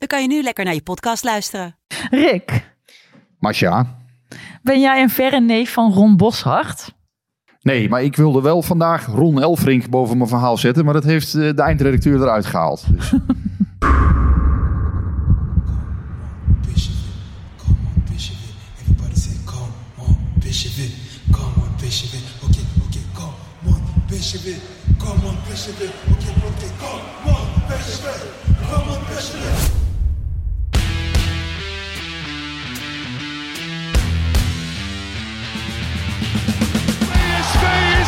dan kan je nu lekker naar je podcast luisteren. Rick, Masja. ben jij een verre neef van Ron Boshart? Nee, maar ik wilde wel vandaag Ron Elfrink boven mijn verhaal zetten. Maar dat heeft eh, de eindredacteur eruit gehaald. Dus. Come on, Bishop come on, come on, Bishop it. Okay, okay, come on, Bishop it, come on, Bishop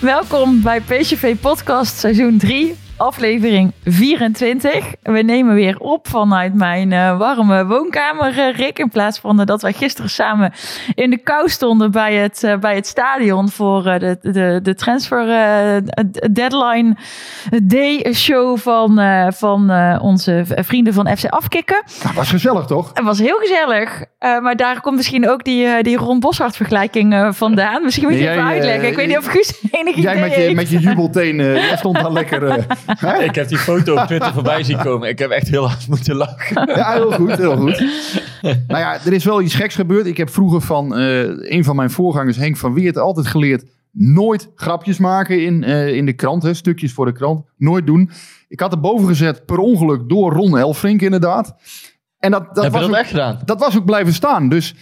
Welkom bij PCV Podcast seizoen 3, aflevering 24. We nemen weer op vanuit mijn eh, warme woonkamer, eh, Rick. In plaats van eh, dat wij gisteren samen in de kou stonden bij het, bij het stadion voor de, de, de transfer deadline day show van, van onze vrienden van FC Afkikken. Nou, was gezellig toch? Het was heel gezellig. Maar daar komt misschien ook die, die Ron Boshart vergelijking vandaan. Misschien moet je Nee, even jij, uitleggen. Ik weet niet of Guus enig idee Jij met je, heeft. met je jubelteen, stond daar lekker. hè? Ik heb die foto op Twitter voorbij zien komen. Ik heb echt heel hard moeten lachen. Ja, heel goed, heel goed. nou ja, er is wel iets geks gebeurd. Ik heb vroeger van eh, een van mijn voorgangers, Henk van Weert, altijd geleerd... nooit grapjes maken in, eh, in de krant, hè, stukjes voor de krant. Nooit doen. Ik had er boven gezet per ongeluk door Ron Elfrink inderdaad. En dat, dat was dat ook- echt gedaan? dat was ook blijven staan. Dus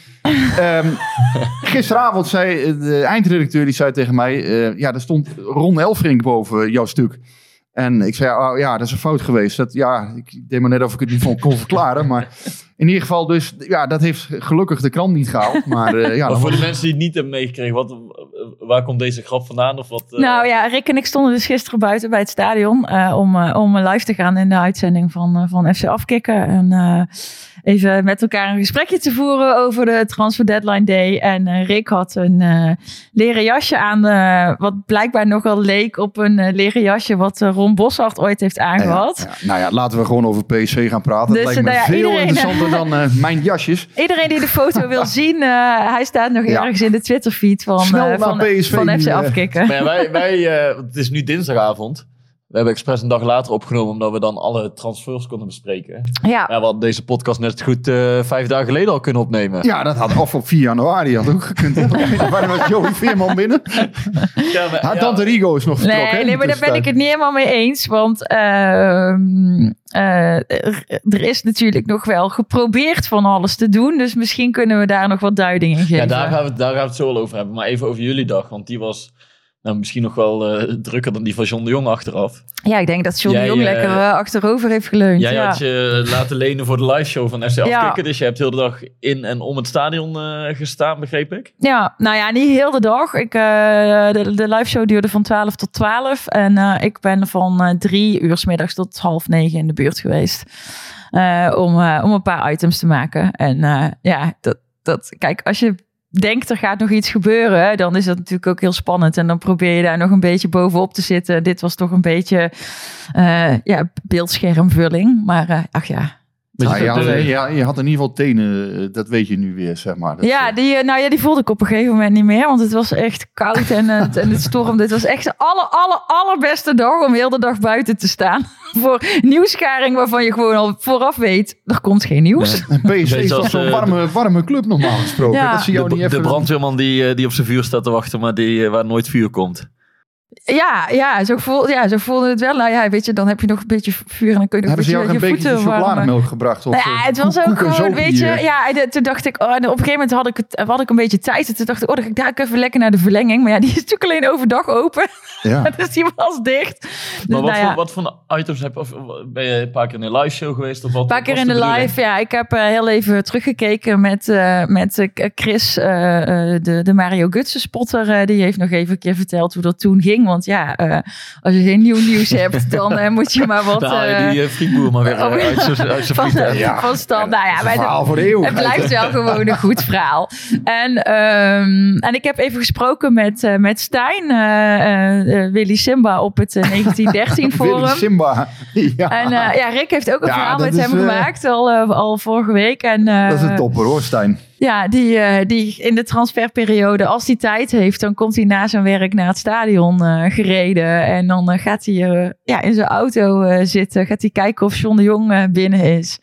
ehm, gisteravond zei de eindredacteur die zei tegen mij: eh, Ja, er stond Ron Elfrink boven jouw stuk. En ik zei: oh, Ja, dat is een fout geweest. Dat, ja, ik deed maar net of ik het niet kon, kon verklaren. Maar in ieder geval, dus ja, dat heeft gelukkig de krant niet gehaald. Maar eh, ja, Maar voor de mensen die het niet hebben meegekregen, wat, waar komt deze grap vandaan? Of wat, eh, Nou ja, Rick en ik stonden dus gisteren buiten bij het stadion eh, om, om live te gaan in de uitzending van, van FC Afkikken. En eh, even met elkaar een gesprekje te voeren over de Transfer Deadline Day. En eh, Rick had een eh, leren jasje aan, eh, wat blijkbaar nogal leek op een leren jasje wat Ron Boshart ooit heeft aangehad. Ja, ja, nou ja, laten we gewoon over PSV gaan praten. Dus, dat lijkt me nou ja, veel iedereen- interessanter dan mijn jasjes. Iedereen die de foto wil zien, eh, hij staat nog Ja. ergens in de Twitterfeed van, Snel naar van, PSV van FC. Afkikken. Maar ja, wij, wij, eh, het is nu dinsdagavond. We hebben expres een dag later opgenomen, omdat we dan alle transfers konden bespreken. Ja, Ja, we hadden deze podcast net goed eh, vijf dagen geleden al kunnen opnemen. Ja, dat had of op 4 januari had ook gekund. Waar was Joey Veerman binnen? Ja, maar- Ja. Dante Rigo is nog vertrokken. Nee, hè, nee, maar daar ben ik tussentijd. het niet helemaal mee eens. Want ehm, eh, er, is natuurlijk nog wel geprobeerd van alles te doen. Dus misschien kunnen we daar nog wat duiding in geven. Ja, daar gaan, we, het- daar gaan we het zo wel over hebben. Maar even over jullie dag, want die was nou, misschien nog wel eh, drukker dan die van John de Jong achteraf. Ja, ik denk dat John de Jong eh, lekker eh, achterover heeft geleund. Jij ja. had je laten lenen voor de liveshow van FC Ja. Afkikken. Dus je hebt heel de dag in en om het stadion gestaan, begreep ik. ja, nou ja, niet heel de dag. Ik, de, de live show duurde van 12 tot 12. En ik ben van drie uur 's middags tot half negen in de buurt geweest. om, om een paar items te maken. En ja, dat, dat, kijk, als je denkt er gaat nog iets gebeuren, dan is dat natuurlijk ook heel spannend. En dan probeer je daar nog een beetje bovenop te zitten. Dit was toch een beetje eh, ja, beeldschermvulling. Maar eh, ach ja. Ja, je, had, de- ja, je had in ieder geval tenen, eh, dat weet je nu weer, zeg maar. Dat, Ja, eh, die, eh, nou ja, die voelde ik op een gegeven moment niet meer. Want het was echt koud en, het en het stormde. Het was echt de aller, aller, allerbeste dag om heel de dag buiten te staan. Voor nieuwskaring waarvan je gewoon al vooraf weet, er komt geen nieuws. En PSV is toch zo'n warme, warme club normaal gesproken. Ja. Dat zie je De, niet de even... brandweerman die, die op zijn vuur staat te wachten, maar die, waar nooit vuur komt. Ja, ja, zo voelde, ja, zo voelde het wel. Nou ja, weet je, dan heb je nog een beetje vuur en dan kun je nog Hebben ze jou een beetje beetje je voeten warmen. chocolademelk gebracht? Of, Nou ja, eh, het was ook gewoon, weet je, eh, ja, en toen dacht ik, oh, en op een gegeven moment had ik, het, had ik een beetje tijd. En toen dacht ik, oh, dan ga ik daar even lekker naar de verlenging. Maar ja, die is natuurlijk alleen overdag open. Ja. dus die was dicht. Dus, Maar wat, nou ja, voor, wat voor items heb je? Of ben je een paar keer in een live show geweest? Of wat, Een paar keer in de live, ja. Ik heb eh, heel even teruggekeken met, eh, met eh, Chris, eh, eh, de, de Mario Gutsen spotter. eh, die heeft nog even een keer verteld hoe dat toen ging. Want ja, eh, als je geen nieuw nieuws hebt, dan eh, moet je maar wat... Eh, die frietboer maar weer oh, uit zijn van. Ja. van stand. Nou ja, wij verhaal voor de eeuwigheid. het blijft wel gewoon een goed verhaal. En, ehm, en ik heb even gesproken met, met Stijn, Willy Simba, op het eh, 1913 Willy forum. Simba. Ja, En ja, Rick heeft ook een Ja, verhaal met is, hem gemaakt, al, al vorige week. En, dat is een topper hoor, Stijn. Ja, die, eh, die in de transferperiode, als hij tijd heeft, dan komt hij na zijn werk naar het stadion eh, gereden. En dan eh, gaat hij ja, in zijn auto zitten, gaat hij kijken of John de Jong binnen is.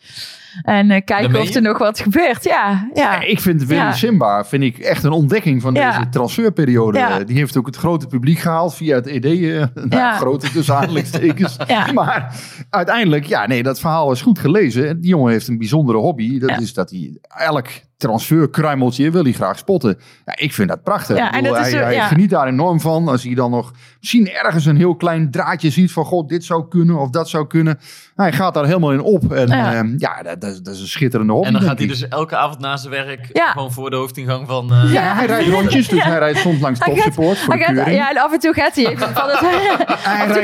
En kijken of er nog wat gebeurt. Ja, ja. Ik vind Willy Ja. Simba vind ik echt een ontdekking van Ja. deze transferperiode. Die heeft ook het grote publiek gehaald via het ED. nou. Grote tussen aanhalingstekens. Maar uiteindelijk, ja nee, dat verhaal is goed gelezen. Die jongen heeft een bijzondere hobby. Dat is dat hij elk transferkruimeltje wil hij graag spotten. Ja, ik vind dat prachtig. Ja, bedoel, is hij, hij geniet daar enorm van. Als hij dan nog misschien ergens een heel klein draadje ziet van... God, dit zou kunnen of dat zou kunnen. Hij gaat daar helemaal in op. En Ja. ja, ja dat, dat is- dat is een schitterende hobby. En dan gaat hij dus elke avond na zijn werk Ja. gewoon voor de hoofdingang van... eh, Ja, hij rijdt rondjes, dus Ja. hij rijdt soms langs Hij gaat- topsupport voor Hij gaat- ja, en af en toe gaat hij even van het, rijdt,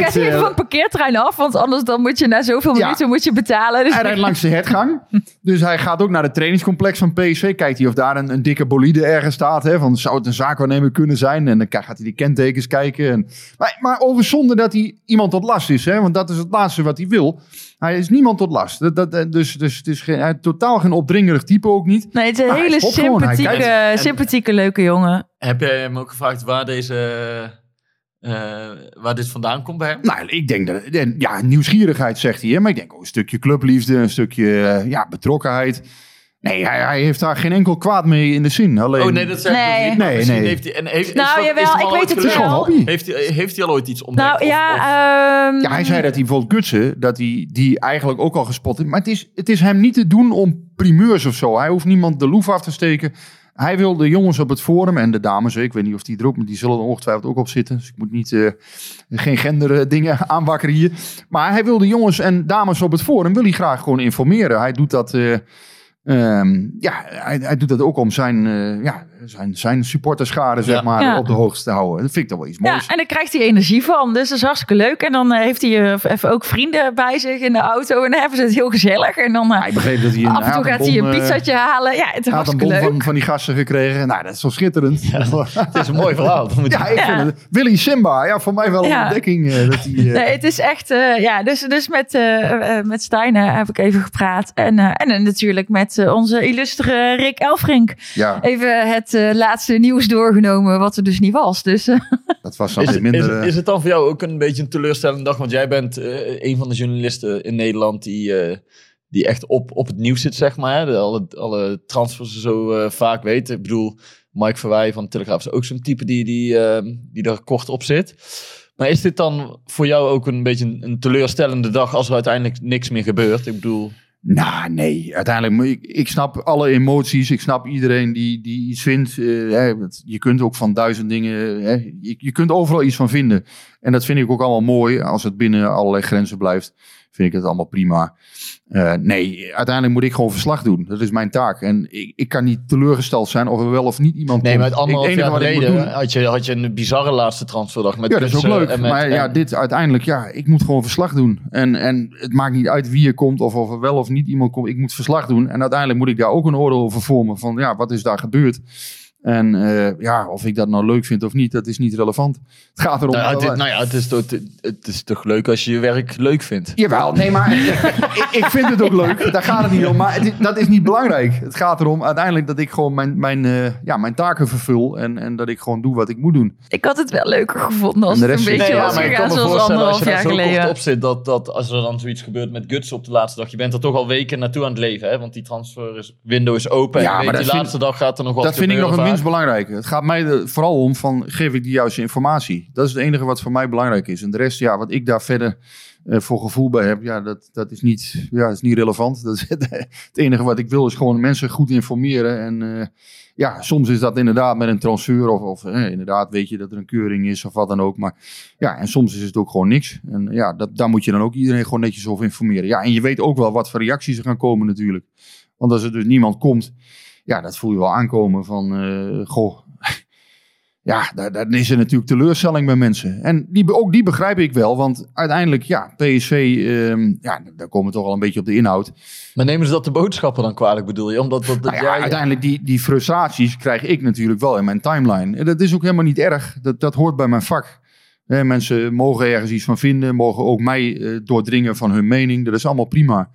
gaat hij even eh, van het parkeerterrein af, want anders dan moet je na zoveel Ja. minuten moet je betalen. Dus Hij rijdt langs de hertgang. Dus hij gaat ook naar het trainingscomplex van PSV. Kijkt hij of daar een, een dikke bolide ergens staat. Hè, van zou het een zaakwaarnemer kunnen zijn? En dan gaat hij die kentekens kijken. En, maar, maar over zonder dat hij iemand tot last is. Hè, want dat is het laatste wat hij wil. Hij is niemand tot last. Dat, dat, dat- dus, dus het is geen, hij is totaal geen opdringerig type ook niet. nee, het is een Maar hele sympathieke. En- sympathieke, leuke jongen. Heb jij hem ook gevraagd waar deze... eh, waar dit vandaan komt bij hem? Nou, ik denk dat... Ja, nieuwsgierigheid zegt hij. Hè, maar ik denk ook een stukje clubliefde. Een stukje eh, ja, betrokkenheid. Nee, hij, hij heeft daar geen enkel kwaad mee in de zin. Alleen, Oh nee, dat zeg ik Nee. niet. Nee, nee. Heeft hij, en heeft, Nou, is dat, jawel, is hem ik weet het Het is gelukt? gewoon wel. hobby. Heeft hij, heeft hij al ooit iets ontdekt? Nou Of- ja, of- ehm, Ja, hij zei dat hij bijvoorbeeld Gutsen, dat hij die eigenlijk ook al gespot heeft. Maar het is, het is hem niet te doen om primeurs of zo. Hij hoeft niemand de loef af te steken. Hij wil de jongens op het forum en de dames, ik weet niet of die er ook, maar die zullen er ongetwijfeld ook op zitten. Dus ik moet niet, eh, geen gender eh, dingen aanwakkeren hier. Maar hij wil de jongens en dames op het forum, wil hij graag gewoon informeren. Hij doet dat, eh, ehm, ja, hij, hij doet dat ook om zijn, eh, ja, zijn, zijn supporterschade, zeg Ja. maar, Ja. op de hoogte te houden. Dat vind ik toch wel iets ja, moois. en daar krijgt hij energie van. Dus dat is hartstikke leuk. En dan eh, heeft hij eh, even ook vrienden bij zich in de auto. En dan hebben ze het heel gezellig. En dan eh, Hij begreep dat hij een af en toe gaat hij een pizzatje halen. Ja, het is Hij had een hartstikke bon leuk. van, van die gasten gekregen. Nou, dat is zo schitterend. Ja, Het is een mooi verhaal. Dat moet je- ik Ja. vind het. Willy Simba, ja, voor mij wel een Ja. ontdekking. dat hij, Nee, het is echt, eh, ja, dus, dus met, eh eh, met Stijn heb ik even gepraat. En, eh, en natuurlijk met onze illustere Rick Elfrink. ja, Even het eh, laatste nieuws doorgenomen, wat er dus niet was. Dus eh, dat was Is, weer minder... is, eh, is het dan voor jou ook een beetje een teleurstellende dag? Want jij bent een van de journalisten in Nederland die, eh, die echt op, op het nieuws zit, zeg maar. hè. De, alle, alle transfers zo eh, vaak weten. Ik bedoel, Mike Verwij van de Telegraaf is ook zo'n type die, die, eh, die er kort op zit. Maar is dit dan voor jou ook een beetje een, een teleurstellende dag als er uiteindelijk niks meer gebeurt? Ik bedoel, Nou, nee. Uiteindelijk, ik, ik snap alle emoties. Ik snap iedereen die, die iets vindt. eh, hè, je kunt ook van duizend dingen... Hè, je, je kunt overal iets van vinden. En dat vind ik ook allemaal mooi. Als het binnen allerlei grenzen blijft, vind ik het allemaal prima. Eh, nee, uiteindelijk moet ik gewoon verslag doen. Dat is mijn taak. En ik, ik kan niet teleurgesteld zijn of er wel of niet iemand nee, komt. maar het anderhalf jaar geleden had je, had je een bizarre laatste transferdag. Met Ja, dat is ook leuk. met- maar ja, dit uiteindelijk, ja, ik moet gewoon verslag doen. En, en het maakt niet uit wie er komt of of er wel of niet iemand komt. Ik moet verslag doen. En uiteindelijk moet ik daar ook een oordeel over vormen. Van ja, wat is daar gebeurd? En eh, ja, of ik dat nou leuk vind of niet, dat is niet relevant. Het gaat erom... Nou, ja, het, is- nou ja, het is, toch, het is toch leuk als je je werk leuk vindt. Jawel, nee, maar ik, ik vind het ook leuk. Daar gaat het niet om. Maar het dat is niet belangrijk. Het gaat erom uiteindelijk dat ik gewoon mijn, mijn, eh, ja, mijn taken vervul. En, en dat ik gewoon doe wat ik moet doen. ik had het wel leuker gevonden als het een beetje Nee, ja, was maar ik gegaan kan me voorstellen als je daar jaar zo op zit, dat, dat als er dan zoiets gebeurt met Guts op de laatste dag, je bent er toch al weken naartoe aan het leven, hè? Want die transfer is, window is open Ja, en maar weet, die laatste dag gaat er nog wat dat vind ik nog winst belangrijk. Het gaat mij er vooral om van, geef ik de juiste informatie? Dat is het enige wat voor mij belangrijk is. En de rest, ja, wat ik daar verder eh, voor gevoel bij heb, ja, dat, dat, is niet, ja, is niet relevant. Dat is het, het enige wat ik wil is gewoon mensen goed informeren. En eh, ja, soms is dat inderdaad met een transfer of, of eh, inderdaad weet je dat er een keuring is of wat dan ook. Maar ja, en soms is het ook gewoon niks. En ja, dat, daar moet je dan ook iedereen gewoon netjes over informeren. Ja, en je weet ook wel wat voor reacties er gaan komen natuurlijk. Want als er dus niemand komt, ja, dat voel je wel aankomen van, eh, goh, ja, daar, daar is er natuurlijk teleurstelling bij mensen. En die, ook die begrijp ik wel, want uiteindelijk, ja, PSV, ehm, ja, daar komen we toch al een beetje op de inhoud. Maar nemen ze dat de boodschappen dan kwalijk, bedoel je? Omdat dat, dat Nou ja, jij- uiteindelijk die, die frustraties krijg ik natuurlijk wel in mijn timeline. En dat is ook helemaal niet erg. Dat, dat hoort bij mijn vak. Mensen mogen ergens iets van vinden, mogen ook mij eh, doordringen van hun mening. Dat is allemaal prima.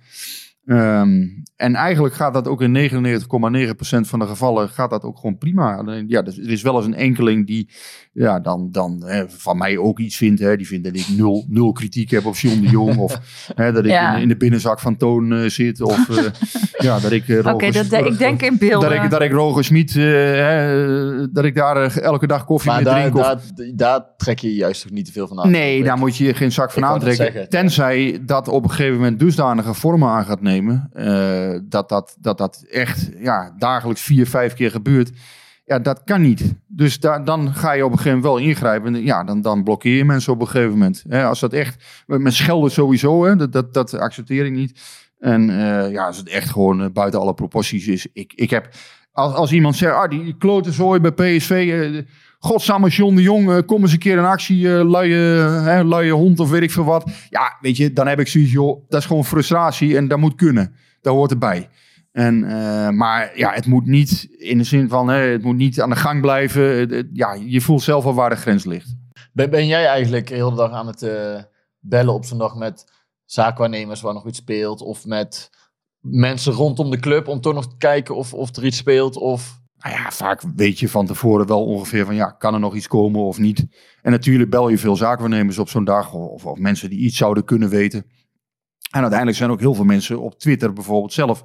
Ehm, en eigenlijk gaat dat ook in 99,9% van de gevallen gaat dat ook gewoon prima. Alleen, Ja, dus er is wel eens een enkeling die ja, dan, dan hè, van mij ook iets vindt. Hè. Die vindt dat ik nul, nul kritiek heb op John de Jong. of hè, dat ik Ja. in, in de binnenzak van Toon eh, zit. Of eh, ja, dat ik... eh, Oké, Roger- dat- ik denk in beelden. dat ik, dat ik Roger Smit, hè, dat ik daar elke dag koffie maar mee daar, drink. of- daar, daar trek je juist toch niet te veel van aan? nee, daar moet je je geen zak van aantrekken. tenzij dat op een gegeven moment dusdanige vormen aan gaat nemen. Eh, dat, dat, dat dat echt ja, dagelijks vier, vijf keer gebeurt. Ja, dat kan niet. Dus daar, dan ga je op een gegeven moment wel ingrijpen. En Ja, dan, dan blokkeer je mensen op een gegeven moment. Hè, als dat echt, met schelden sowieso, hè, dat, dat, accepteer ik niet. En eh, ja, als het echt gewoon eh, buiten alle proporties is. Ik, ik heb, als, als iemand zegt, ah, die klote zooi bij PSV. Godsamme John de Jong, eh, kom eens een keer in actie, eh luie, hè, luie hond of weet ik veel wat. Ja, weet je, dan heb ik zoiets, joh, dat is gewoon frustratie en dat moet kunnen. Dat hoort erbij. En, eh, maar ja, het moet niet in de zin van, hè, het moet niet aan de gang blijven. Ja, je voelt zelf al waar de grens ligt. Ben, ben jij eigenlijk de hele dag aan het bellen op zo'n dag met zaakwaarnemers waar nog iets speelt? Of met mensen rondom de club om toch nog te kijken of, of er iets speelt? Of... Nou ja, vaak weet je van tevoren wel ongeveer van ja, kan er nog iets komen of niet. En natuurlijk bel je veel zaakwaarnemers op zo'n dag of, of mensen die iets zouden kunnen weten. En uiteindelijk zijn ook heel veel mensen op Twitter bijvoorbeeld zelf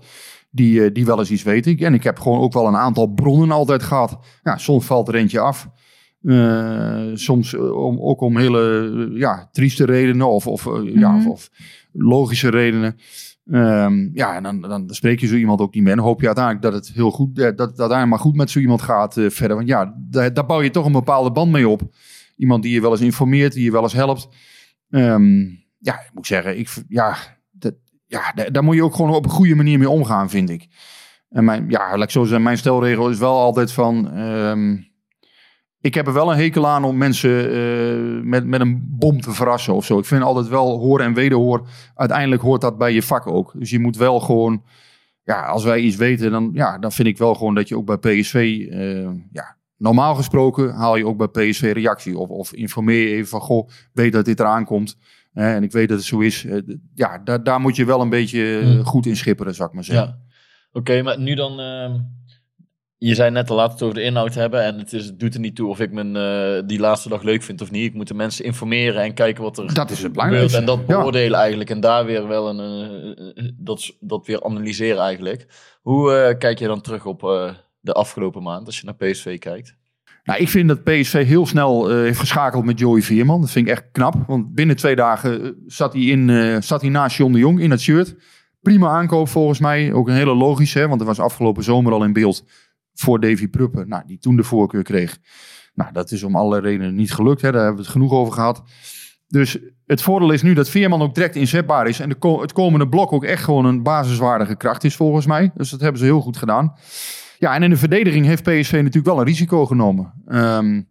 die, eh, die wel eens iets weten. En ik heb gewoon ook wel een aantal bronnen altijd gehad. Ja, soms valt er eentje af. Eh, soms eh, om, ook om hele ja, trieste redenen of, of, ja, of, Mhm. of logische redenen. Ehm, ja, en dan, dan spreek je zo iemand ook niet meer. En hoop je uiteindelijk dat het heel goed, eh, dat het uiteindelijk maar goed met zo iemand gaat eh, verder. Want ja, daar, daar bouw je toch een bepaalde band mee op. Iemand die je wel eens informeert, die je wel eens helpt. Ehm, ja, ik moet zeggen, ik, ja, dat, ja, daar, daar moet je ook gewoon op een goede manier mee omgaan, vind ik. En mijn, ja, laat zo zeggen, mijn stelregel is wel altijd van... ehm, ik heb er wel een hekel aan om mensen eh, met, met een bom te verrassen of zo. Ik vind altijd wel hoor en wederhoor. Uiteindelijk hoort dat bij je vak ook. Dus je moet wel gewoon, ja, als wij iets weten, dan, ja, dan vind ik wel gewoon dat je ook bij PSV, eh, ja, normaal gesproken haal je ook bij PSV reactie. Of, of informeer je even van, goh, weet dat dit eraan komt. En ik weet dat het zo is. Eh, ja, daar, daar moet je wel een beetje Hmm. goed in schipperen, zou ik maar zeggen. Ja. Oké, maar nu dan... je zei net al, we het over de inhoud hebben. En het, is, het doet er niet toe of ik mijn, eh, die laatste dag leuk vind of niet. Ik moet de mensen informeren en kijken wat er Dat is het gebeurt. belangrijkste. En dat Ja. beoordelen eigenlijk. En daar weer wel een... eh, eh, dat, dat weer analyseren eigenlijk. Hoe kijk je dan terug op de afgelopen maand als je naar PSV kijkt? Nou, ik vind dat PSV heel snel heeft geschakeld met Joey Veerman. Dat vind ik echt knap. Want binnen twee dagen zat hij, in, zat hij naast John de Jong in het shirt. Prima aankoop volgens mij. Ook een hele logische. Hè, want er was afgelopen zomer al in beeld voor Davy Pruppen. Nou, die toen de voorkeur kreeg. Nou, dat is om allerlei redenen niet gelukt. Hè. Daar hebben we het genoeg over gehad. Dus het voordeel is nu dat Veerman ook direct inzetbaar is. En de het komende blok ook echt gewoon een basiswaardige kracht is volgens mij. Dus dat hebben ze heel goed gedaan. Ja, en in de verdediging heeft PSV natuurlijk wel een risico genomen. Ehm,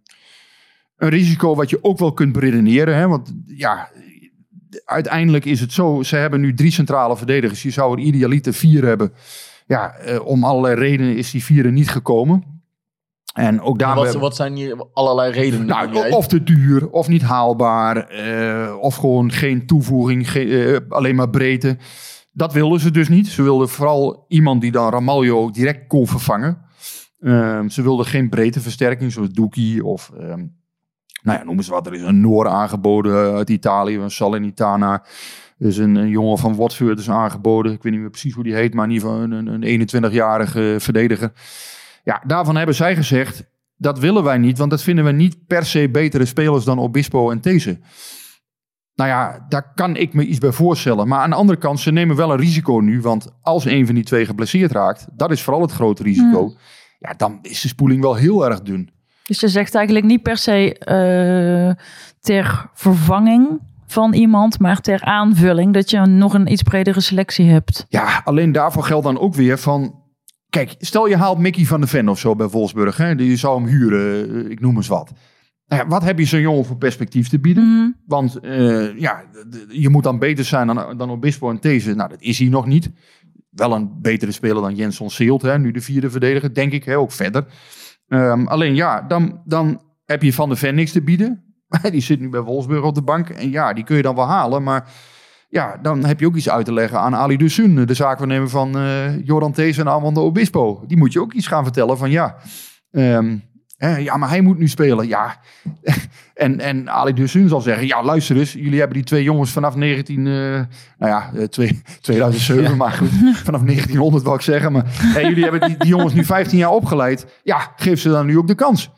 een risico wat je ook wel kunt beredeneren. Hè? Want ja, uiteindelijk is het zo. Ze hebben nu drie centrale verdedigers. Je zou er idealiter vier hebben. Ja, eh, om allerlei redenen is die vierde niet gekomen. En ook daar... wat, wat zijn hier allerlei redenen? Nou, of te duur, of niet haalbaar, eh, of gewoon geen toevoeging, geen, eh, alleen maar breedte. Dat wilden ze dus niet. Ze wilden vooral iemand die dan Ramaljo direct kon vervangen. Ehm, ze wilden geen breedteversterking, zoals Doekie of... ehm, nou ja, noem eens wat. Er is een Noor aangeboden uit Italië, een Salernitana. Is een, een jongen van Watford is aangeboden. Ik weet niet meer precies hoe die heet, maar in ieder geval een, een, een 21-jarige verdediger. Ja, daarvan hebben zij gezegd, dat willen wij niet, want dat vinden we niet per se betere spelers dan Obispo en These. Nou ja, daar kan ik me iets bij voorstellen. Maar aan de andere kant, ze nemen wel een risico nu. Want als een van die twee geblesseerd raakt, dat is vooral het grote risico. Ja, dan is de spoeling wel heel erg dun. Dus je zegt eigenlijk niet per se eh, ter vervanging van iemand, maar ter aanvulling. Dat je nog een iets bredere selectie hebt. Ja, alleen daarvoor geldt dan ook weer van... Kijk, stel je haalt Mickey van de Ven of zo bij Wolfsburg. Hè? Je zou hem huren, eh, ik noem eens wat. Nou ja, wat heb je zo'n jongen voor perspectief te bieden? Mhm. Want eh, ja, je moet dan beter zijn dan, dan Obispo en These. Nou, dat is hij nog niet. Wel een betere speler dan Jens Seelt, hè? nu de vierde verdediger, denk ik, hè? ook verder. Ehm, alleen ja, dan, dan heb je Van de Ven niks te bieden. Die zit nu bij Wolfsburg op de bank. En ja, die kun je dan wel halen, maar... Ja, dan heb je ook iets uit te leggen aan Ali Dusun, de zaakwaarnemer van eh Joran These en Armando Obispo. Die moet je ook iets gaan vertellen van ja, ehm, hè, ja, maar hij moet nu spelen. Ja, en, en Ali Dusun zal zeggen, ja luister eens, jullie hebben die twee jongens vanaf 19, eh, nou ja, eh, twee- 2007, maar goed, vanaf 1900 wil ik zeggen. Maar jullie hebben die, die jongens nu 15 jaar opgeleid. Ja, geef ze dan nu ook de kans.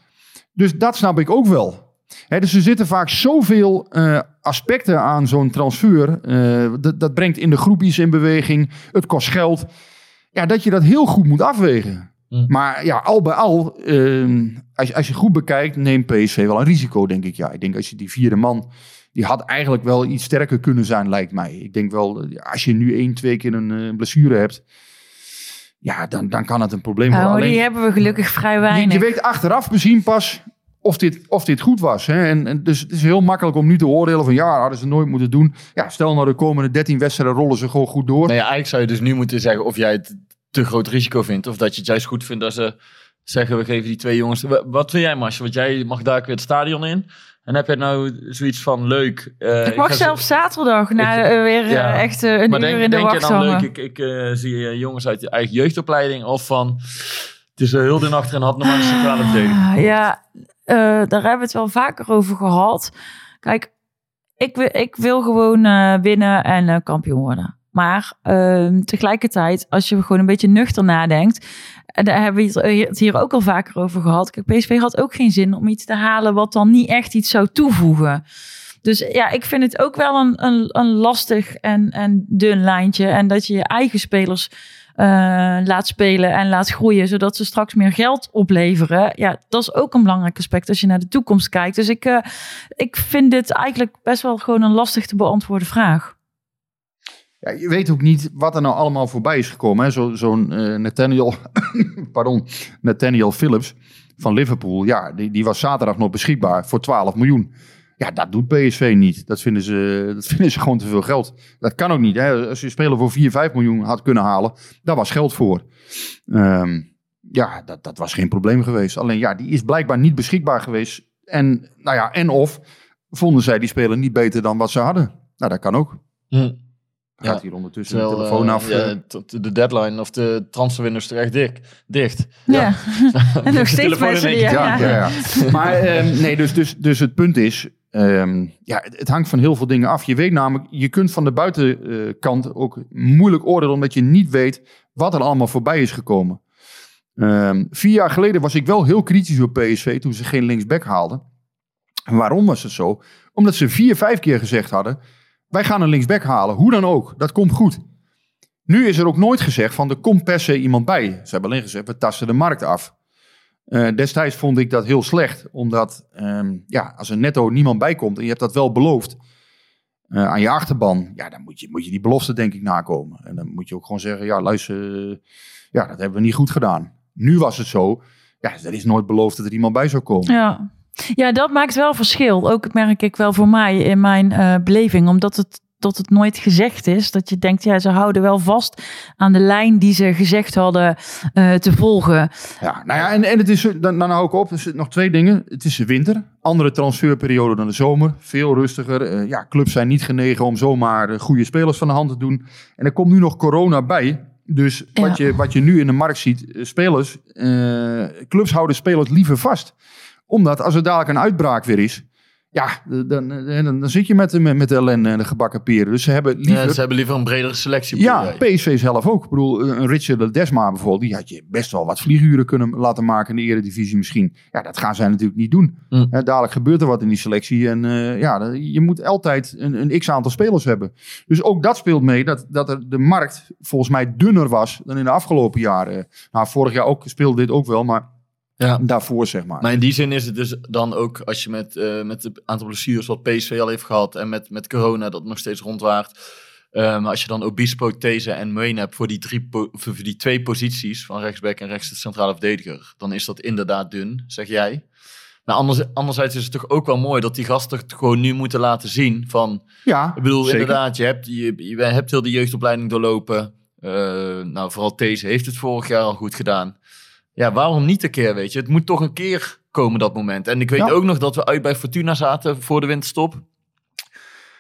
Dus dat snap ik ook wel. Hè, dus er zitten vaak zoveel eh, aspecten aan zo'n transfer. eh, dat, dat brengt in de groep iets in beweging. Het kost geld. Ja, dat je dat heel goed moet afwegen. Hm. Maar ja, al bij al, ehm, als, je- als je goed bekijkt, neemt PSV wel een risico, denk ik. Ja, ik denk als je die vierde man, die had eigenlijk wel iets sterker kunnen zijn, lijkt mij. Ik denk wel, eh, als je nu één, twee keer een eh, blessure hebt, ja, dan, dan kan het een probleem worden. Alleen- die hebben we gelukkig vrij je, weinig. je weet achteraf bezien pas of dit, of dit goed was. Hè? En, en dus het is heel makkelijk om nu te oordelen van ja, hadden ze nooit moeten doen. Ja, stel nou de komende 13 wedstrijden rollen ze gewoon goed door. Nou ja, eigenlijk zou je dus nu moeten zeggen of jij het te groot risico vindt. Of dat je het juist goed vindt als ze zeggen, we geven die twee jongens... Wa- Wat vind jij, Marsje? Want jij mag daar weer het stadion in. En heb je nou zoiets van leuk... eh, ik mag ga zelfs zaterdag na Ik- eh, weer ja. echt eh, een maar uur denk, in de denk je dan hangen. leuk, ik, ik zie jongens uit je eigen jeugdopleiding of van... Het is heel de nacht en had nog maar een centrale verdediger. Ah, Ja, eh, daar hebben we het wel vaker over gehad. Kijk, ik, wil- ik wil gewoon eh, winnen en eh, kampioen worden. Maar ehm, tegelijkertijd, als je gewoon een beetje nuchter nadenkt, en daar hebben we het hier- ook al vaker over gehad. Kijk, PSV had ook geen zin om iets te halen wat dan niet echt iets zou toevoegen. Dus ja, ik vind het ook wel een, een, een lastig en, en dun lijntje. En dat je je eigen spelers laat spelen en laat groeien, zodat ze straks meer geld opleveren. Ja, dat is ook een belangrijk aspect als je naar de toekomst kijkt. Dus ik, eh, ik vind dit eigenlijk best wel gewoon een lastig te beantwoorden vraag. Ja, je weet ook niet wat er nou allemaal voorbij is gekomen. hè. Zo- Zo'n eh, Nathaniel, pardon, Nathaniel Phillips van Liverpool. Ja, die, die was zaterdag nog beschikbaar voor 12 miljoen. Ja, dat doet PSV niet. Dat vinden ze, dat vinden ze gewoon te veel geld. Dat kan ook niet. Hè. Als je een speler voor 4, 5 miljoen had kunnen halen, daar was geld voor. Ehm, ja, dat, dat was geen probleem geweest. Alleen ja, die is blijkbaar niet beschikbaar geweest. En, nou ja, en of vonden zij die speler niet beter dan wat ze hadden. Nou, dat kan ook. Hm. Gaat Ja. hier ondertussen de telefoon eh, af. ja, eh. tot de deadline of de transferwindow is terecht dicht. dicht. Ja, en nog steeds mensen die... ja, ja. Maar ehm, nee, dus, dus, dus het punt is, ehm, ja, het, hangt van heel veel dingen af. Je weet namelijk, je kunt van de buitenkant ook moeilijk oordelen, omdat je niet weet wat er allemaal voorbij is gekomen. Ehm, vier jaar geleden was ik wel heel kritisch op PSV toen ze geen linksback haalden. En waarom was het zo? Omdat ze vier, vijf keer gezegd hadden, wij gaan een linksback halen, hoe dan ook, dat komt goed. Nu is er ook nooit gezegd van er komt per se iemand bij. Ze hebben alleen gezegd, we tasten de markt af. Eh, destijds vond ik dat heel slecht, omdat ehm, ja, als er netto niemand bij komt en je hebt dat wel beloofd eh, aan je achterban, ja, dan moet je, moet je die belofte denk ik nakomen. En dan moet je ook gewoon zeggen, ja luister, eh, ja, dat hebben we niet goed gedaan. Nu was het zo, ja, er is nooit beloofd dat er iemand bij zou komen. Ja. ja, dat maakt wel verschil. Ook merk ik wel voor mij in mijn beleving. Omdat het, dat het nooit gezegd is. Dat je denkt, ja, ze houden wel vast aan de lijn die ze gezegd hadden eh, te volgen. Ja, nou ja, en, en het is, dan, dan hou ik op. Er zitten nog twee dingen. Het is de winter. Andere transferperiode dan de zomer. Veel rustiger. Eh, ja, clubs zijn niet genegen om zomaar eh, goede spelers van de hand te doen. En er komt nu nog corona bij. Dus wat, Ja. je, wat je nu in de markt ziet, spelers, clubs houden spelers liever vast. Omdat als er dadelijk een uitbraak weer is, ja, dan, dan, dan zit je met, met, met de ellende en de gebakken peren. Dus ze hebben liever... Ja, ze hebben liever een bredere selectie. Ja? PSV zelf ook. Ik bedoel, een Richard Desma bijvoorbeeld, die had je best wel wat vlieguren kunnen laten maken in de eredivisie misschien. Ja, dat gaan zij natuurlijk niet doen. Hm. Dadelijk gebeurt er wat in die selectie en eh, ja, je moet altijd een, een x-aantal spelers hebben. Dus ook dat speelt mee, dat, dat er de markt volgens mij dunner was dan in de afgelopen jaren. Nou, vorig jaar ook speelde dit ook wel, maar Ja. daarvoor zeg maar. Maar in die zin is het dus dan ook, als je met, eh, met het aantal blessures wat PSV al heeft gehad en met, met corona dat nog steeds rondwaart. eh, maar als je dan Obispo, These en Meun hebt voor die, drie voor die twee posities van rechtsback en rechts de centrale verdediger, dan is dat inderdaad dun, zeg jij. Maar anders, anderzijds is het toch ook wel mooi dat die gasten het gewoon nu moeten laten zien van, ja, ik bedoel, zeker. inderdaad, je hebt, je, je hebt heel de jeugdopleiding doorlopen. Eh, nou, vooral These heeft het vorig jaar al goed gedaan. Ja, waarom niet een keer, weet je? Het moet toch een keer komen, dat moment. En ik weet Ja. ook nog dat we uit bij Fortuna zaten voor de winterstop.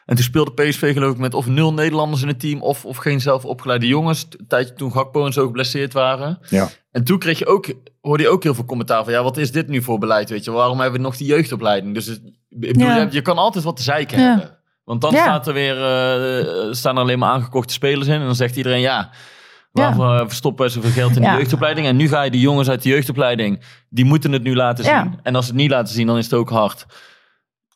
En toen speelde PSV geloof ik met of nul Nederlanders in het team... of, of geen zelf opgeleide jongens. Een tijdje toen Gakpo en zo geblesseerd waren. Ja. En toen kreeg je ook, hoorde je ook heel veel commentaar van... ja, wat is dit nu voor beleid, weet je? Waarom hebben we nog die jeugdopleiding? Dus het- ik bedoel, Ja. je, je kan altijd wat te zeiken Ja. hebben. Want dan Ja. staat er weer, eh, staan er alleen maar aangekochte spelers in. En dan zegt iedereen, ja, waarvoor eh, verstoppen wij zoveel geld in de Ja. jeugdopleiding? En nu ga je die jongens uit de jeugdopleiding, die moeten het nu laten zien. Ja. En als ze het niet laten zien, dan is het ook hard.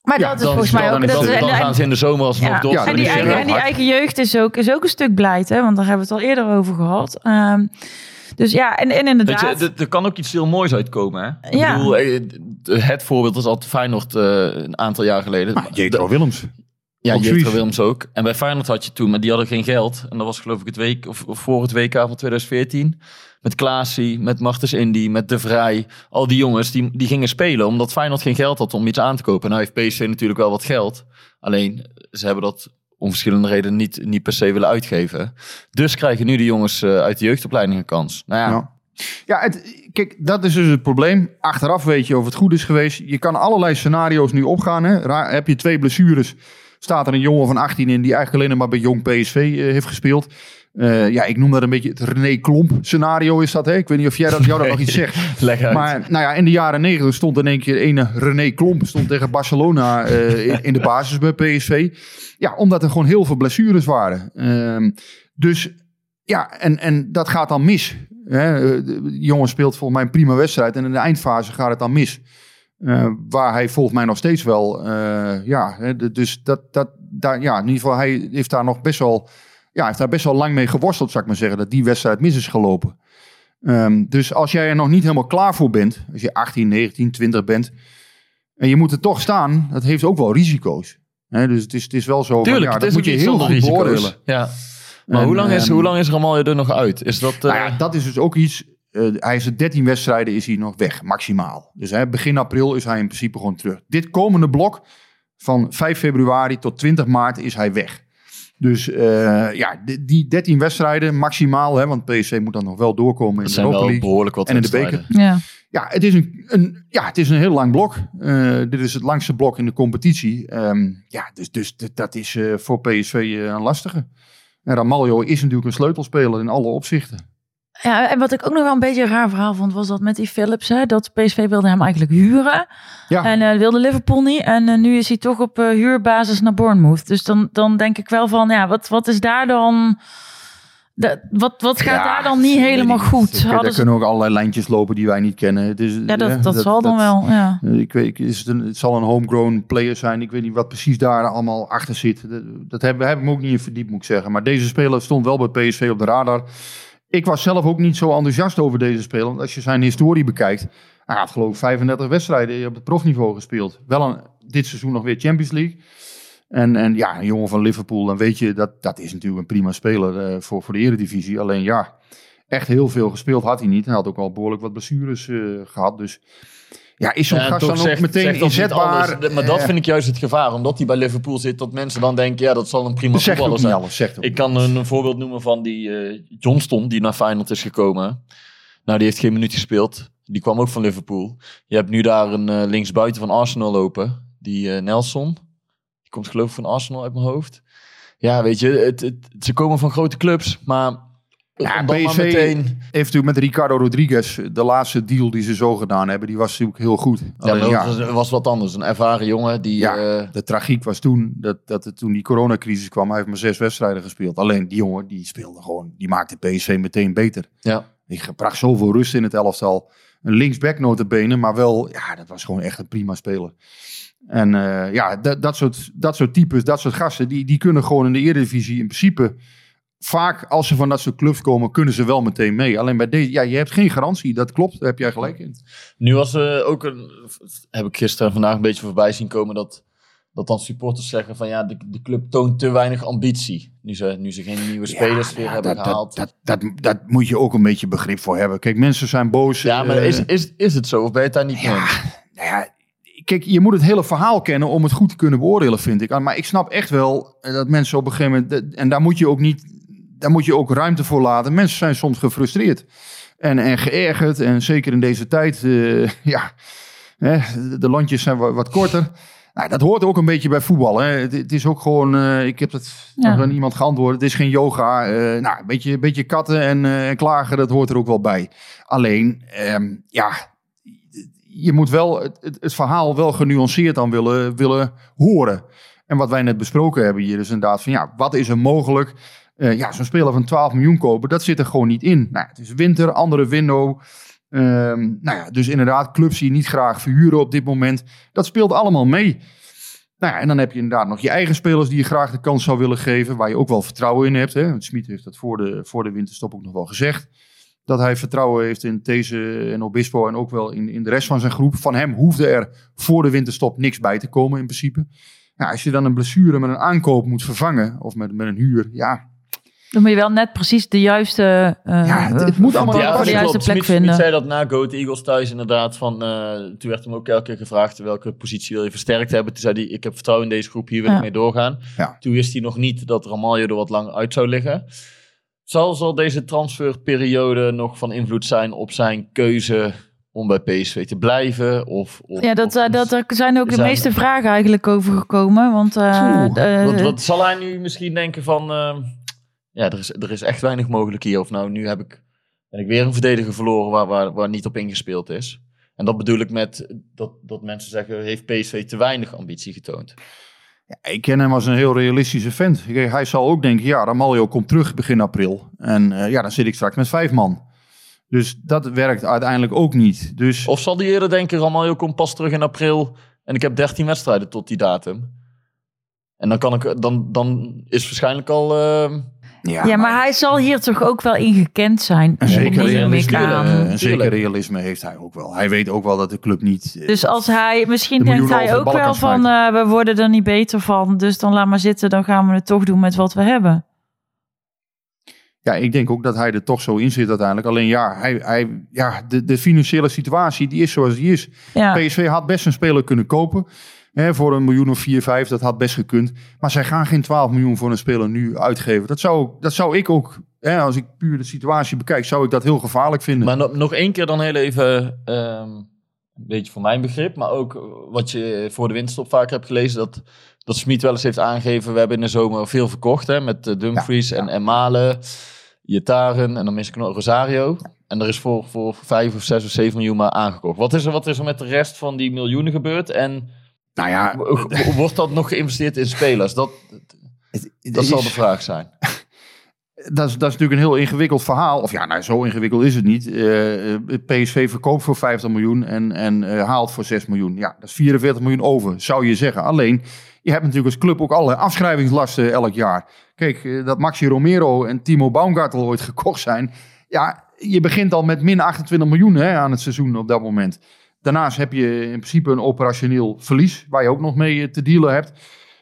Maar Ja, dat is volgens mij ook... dan, dat dan, is- en- gaan ze in de zomer alsnog Ja. door. Ja, en, die is het eigen, en die eigen jeugd is ook, is ook een stuk beleid, hè? Want daar hebben we het al eerder over gehad. Ehm, dus ja, en, en Weet inderdaad... je, er- kan ook iets heel moois uitkomen. Hè? Ik Ja. bedoel, eh, het voorbeeld was altijd Feyenoord eh, een aantal jaar geleden. Maar Jetro Willems. Ja, Jetro. Willems ook. En bij Feyenoord had je toen, maar die hadden geen geld. En dat was geloof ik het week, of, of voor het WK van 2014. Met Klaasie, met Martens Indy, met De Vrij. Al die jongens, die, die gingen spelen omdat Feyenoord geen geld had om iets aan te kopen. Nou heeft PSV natuurlijk wel wat geld. Alleen, ze hebben dat om verschillende redenen niet, niet per se willen uitgeven. Dus krijgen nu de jongens eh, uit de jeugdopleiding een kans. Nou ja, Ja. Ja, het, kijk, dat is dus het probleem. Achteraf weet je of het goed is geweest. Je kan allerlei scenario's nu opgaan. Hè. Ra- heb je twee blessures, staat er een jongen van 18 in... die eigenlijk alleen maar bij jong PSV eh, heeft gespeeld. Eh, ja, ik noem dat een beetje het René Klomp scenario is dat. Hè? Ik weet niet of jij dat, jou dat nog iets zegt. leg uit. Maar nou ja, in de jaren negentig stond in één keer ene René Klomp stond tegen Barcelona eh, in, in de basis bij PSV. Ja, omdat er gewoon heel veel blessures waren. Ehm, dus ja, en, en dat gaat dan mis. Hè? De jongen speelt volgens mij een prima wedstrijd en in de eindfase gaat het dan mis. Eh, waar hij volgens mij nog steeds wel, eh, ja, hè, dus dat, dat, daar, ja, in ieder geval, hij heeft daar nog best wel, ja, heeft daar best wel lang mee geworsteld, zou ik maar zeggen, dat die wedstrijd mis is gelopen. Ehm, dus als jij er nog niet helemaal klaar voor bent, als je 18, 19, 20 bent, en je moet er toch staan, dat heeft ook wel risico's. Hè, dus het is, het is wel zo, van, Tuurlijk, ja, het dat moet je heel goed risico's. beoordelen. Ja. Maar En, hoe, lang is, ehm, hoe lang is Ramaljo er nog uit? Is dat... eh, Nou ja, dat is dus ook iets. Eh, hij is er 13 wedstrijden is hij nog weg, maximaal. Dus hè, begin april is hij in principe gewoon terug. Dit komende blok van 5 februari tot 20 maart is hij weg. Dus eh, ja, die, die 13 wedstrijden maximaal, hè, want PSV moet dan nog wel doorkomen in dat de zijn Europa behoorlijk wat en in de beker. ja. Ja, het is een, een, ja, het is een heel lang blok. Eh, dit is het langste blok in de competitie. Ehm, ja, dus, dus dat is eh, voor PSV een lastige. En Ramaljo is natuurlijk een sleutelspeler in alle opzichten. Ja, en wat ik ook nog wel een beetje een raar verhaal vond, was dat met die Philips, hè, dat PSV wilde hem eigenlijk huren. Ja. En eh, wilde Liverpool niet. En eh, nu is hij toch op eh, huurbasis naar Bournemouth. Dus dan, dan denk ik wel van, ja, wat, wat is daar dan... De, wat, wat gaat Ja, daar dan niet helemaal goed? Er, er ze- kunnen ook allerlei lijntjes lopen die wij niet kennen. Ja, dat, dat, zal dan wel, ja. Ik weet, is het, een, het zal een homegrown player zijn. Ik weet niet wat precies daar allemaal achter zit. Dat, dat heb, heb ik me ook niet in verdiept, moet ik zeggen. Maar deze speler stond wel bij PSV op de radar. Ik was zelf ook niet zo enthousiast over deze speler. Want als je zijn historie bekijkt. Hij had geloof ik 35 wedstrijden op het profniveau gespeeld. Wel een, dit seizoen nog weer Champions League. En, en ja, een jongen van Liverpool, dan weet je, dat, dat is natuurlijk een prima speler eh, voor, voor de eredivisie. Alleen ja, echt heel veel gespeeld had hij niet. Hij had ook al behoorlijk wat blessures eh, gehad. Dus ja, is zo'n Ja, gast dan ook meteen inzetbaar? alles. Maar dat vind ik juist het gevaar. Omdat hij bij Liverpool zit, dat mensen dan denken... ja, dat zal een prima voetballer zijn. alles. Ik niet kan een, voorbeeld noemen van die eh, Johnston, die naar Feyenoord is gekomen. Nou, die heeft geen minuut gespeeld. Die kwam ook van Liverpool. Je hebt nu daar een eh, linksbuiten van Arsenal lopen. Die eh, Nelson. Die komt geloof ik van Arsenal uit mijn hoofd. Ja, weet je, het, het- ze komen van grote clubs. Maar Ja, PSV meteen... heeft natuurlijk met Ricardo Rodriguez, de laatste deal die ze zo gedaan hebben, die was natuurlijk heel goed. Ja, Alleen, ja, dat was, was wat anders. Een ervaren jongen die... Ja. eh, de tragiek was toen dat, dat toen die coronacrisis kwam. Hij heeft maar zes wedstrijden gespeeld. Alleen die jongen, die speelde gewoon, die maakte PSV meteen beter. ja. Die bracht zoveel rust in het elftal. Een linksback notabene, maar wel, ja, dat was gewoon echt een prima speler. En eh, ja, dat, dat, soort, dat soort types, dat soort gasten, die, die kunnen gewoon in de Eredivisie in principe... Vaak als ze van dat soort clubs komen, kunnen ze wel meteen mee. Alleen bij deze, ja, je hebt geen garantie. Dat klopt, daar heb jij gelijk in. Nu was er ook een... Heb ik gisteren en vandaag een beetje voorbij zien komen dat... Dat dan supporters zeggen van ja, de, de club toont te weinig ambitie. Nu ze, nu ze geen nieuwe spelers Ja, weer ja, hebben dat, gehaald. Dat, dat, dat, dat moet je ook een beetje begrip voor hebben. Kijk, mensen zijn boos. ja, maar eh, is, is, is het zo? Of ben je het daar niet mee eens? Nou ja, kijk, je moet het hele verhaal kennen om het goed te kunnen beoordelen, vind ik. Maar ik snap echt wel eh, dat mensen op een gegeven moment... En daar moet je ook niet... Daar moet je ook ruimte voor laten. Mensen zijn soms gefrustreerd. En, en geërgerd. En zeker in deze tijd... eh, ja, hè, de landjes zijn wat, wat korter. Nou, dat hoort ook een beetje bij voetbal. Hè. Het, het is ook gewoon... eh, ik heb het Ja. nog aan iemand geantwoord. Het is geen yoga. eh, nou, een beetje, een beetje katten en, en klagen, dat hoort er ook wel bij. Alleen, ehm, ja, je moet wel het, het, het verhaal wel genuanceerd dan willen, willen horen. En wat wij net besproken hebben hier is inderdaad van ja, wat is er mogelijk? Eh, ja, zo'n speler van 12 miljoen kopen, dat zit er gewoon niet in. Nou, het is winter, andere window. Ehm, nou ja, dus inderdaad, clubs die niet graag verhuren op dit moment. Dat speelt allemaal mee. Nou ja, en dan heb je inderdaad nog je eigen spelers die je graag de kans zou willen geven. Waar je ook wel vertrouwen in hebt. Hè? Smit heeft dat voor de, voor de winterstop ook nog wel gezegd. Dat hij vertrouwen heeft in These en Obispo en ook wel in, in de rest van zijn groep. Van hem hoefde er voor de winterstop niks bij te komen in principe. Ja, als je dan een blessure met een aankoop moet vervangen of met, met een huur. Ja, Dan moet je wel net precies de juiste, eh, Ja, het- het moet eh, allemaal de dat passen. juiste klopt. plek vinden. zei dat na Go to Eagles thuis inderdaad. Van, eh, toen werd hem ook elke keer gevraagd welke positie wil je versterkt hebben. Toen zei hij, ik heb vertrouwen in deze groep, hier wil Ja. ik mee doorgaan. Ja. Toen wist hij nog niet dat Ramaljo er wat lang uit zou liggen. Zal, zal deze transferperiode nog van invloed zijn op zijn keuze om bij PSV te blijven? Of, of, Ja, dat, of- dat, er zijn ook de meeste vragen eigenlijk over gekomen. Want eh, Oeh, de- Want wat zal hij nu misschien denken van... ja, er is, er is echt weinig mogelijk hier. Of nou, nu heb ik, ben ik weer een verdediger verloren waar, waar, waar niet op ingespeeld is. En dat bedoel ik met dat, dat mensen zeggen... heeft PSV te weinig ambitie getoond? Ik ken hem als een heel realistische vent. Hij zal ook denken, ja, Ramaljo komt terug begin april. En eh, ja, dan zit ik straks met vijf man. Dus dat werkt uiteindelijk ook niet. Dus Of zal die eerder denken... Ramaljo komt pas terug in april... en ik heb 13 wedstrijden tot die datum. En dan, kan ik, dan, dan is waarschijnlijk al... ehm, ja, maar hij zal hier toch ook wel in gekend zijn. een zeker, Neem ik realisme, aan. eh, een zeker realisme heeft hij ook wel. Hij weet ook wel dat de club niet... eh, Dus als hij, misschien De denkt hij ook wel van, eh, we worden er niet beter van. Dus dan laat maar zitten, dan gaan we het toch doen met wat we hebben. Ja, ik denk ook dat hij er toch zo in zit uiteindelijk. Alleen ja, hij, hij, ja de, de financiële situatie die is zoals die is. Ja. PSV had best een speler kunnen kopen. Hè, voor een miljoen of 4, 5, dat had best gekund. Maar zij gaan geen 12 miljoen voor een speler nu uitgeven. Dat zou, dat zou ik ook, hè, als ik puur de situatie bekijk, zou ik dat heel gevaarlijk vinden. Maar no- nog één keer dan heel even, ehm, een beetje voor mijn begrip, maar ook wat je voor de winststop vaak hebt gelezen, dat, dat Smit wel eens heeft aangegeven, we hebben in de zomer veel verkocht, hè, met eh, Dumfries Ja, ja. En, en Malen, Iataren en dan mis ik nog Rosario. En er is voor, voor 5 of 6 of 7 miljoen maar aangekocht. Wat is, er, wat is er met de rest van die miljoenen gebeurd? En nou ja, wordt dat nog geïnvesteerd in spelers? Dat, dat zal de vraag zijn. dat, is, dat is natuurlijk een heel ingewikkeld verhaal. Of ja, nou, zo ingewikkeld is het niet. Eh, eh, PSV verkoopt voor 50 miljoen en, en eh, haalt voor 6 miljoen. Ja, dat is 44 miljoen over, zou je zeggen. Alleen, je hebt natuurlijk als club ook alle afschrijvingslasten elk jaar. Kijk, dat Maxi Romero en Timo Baumgartel ooit gekocht zijn. Ja, je begint al met min 28 miljoen hè, aan het seizoen op dat moment. Daarnaast heb je in principe een operationeel verlies, waar je ook nog mee eh, te dealen hebt.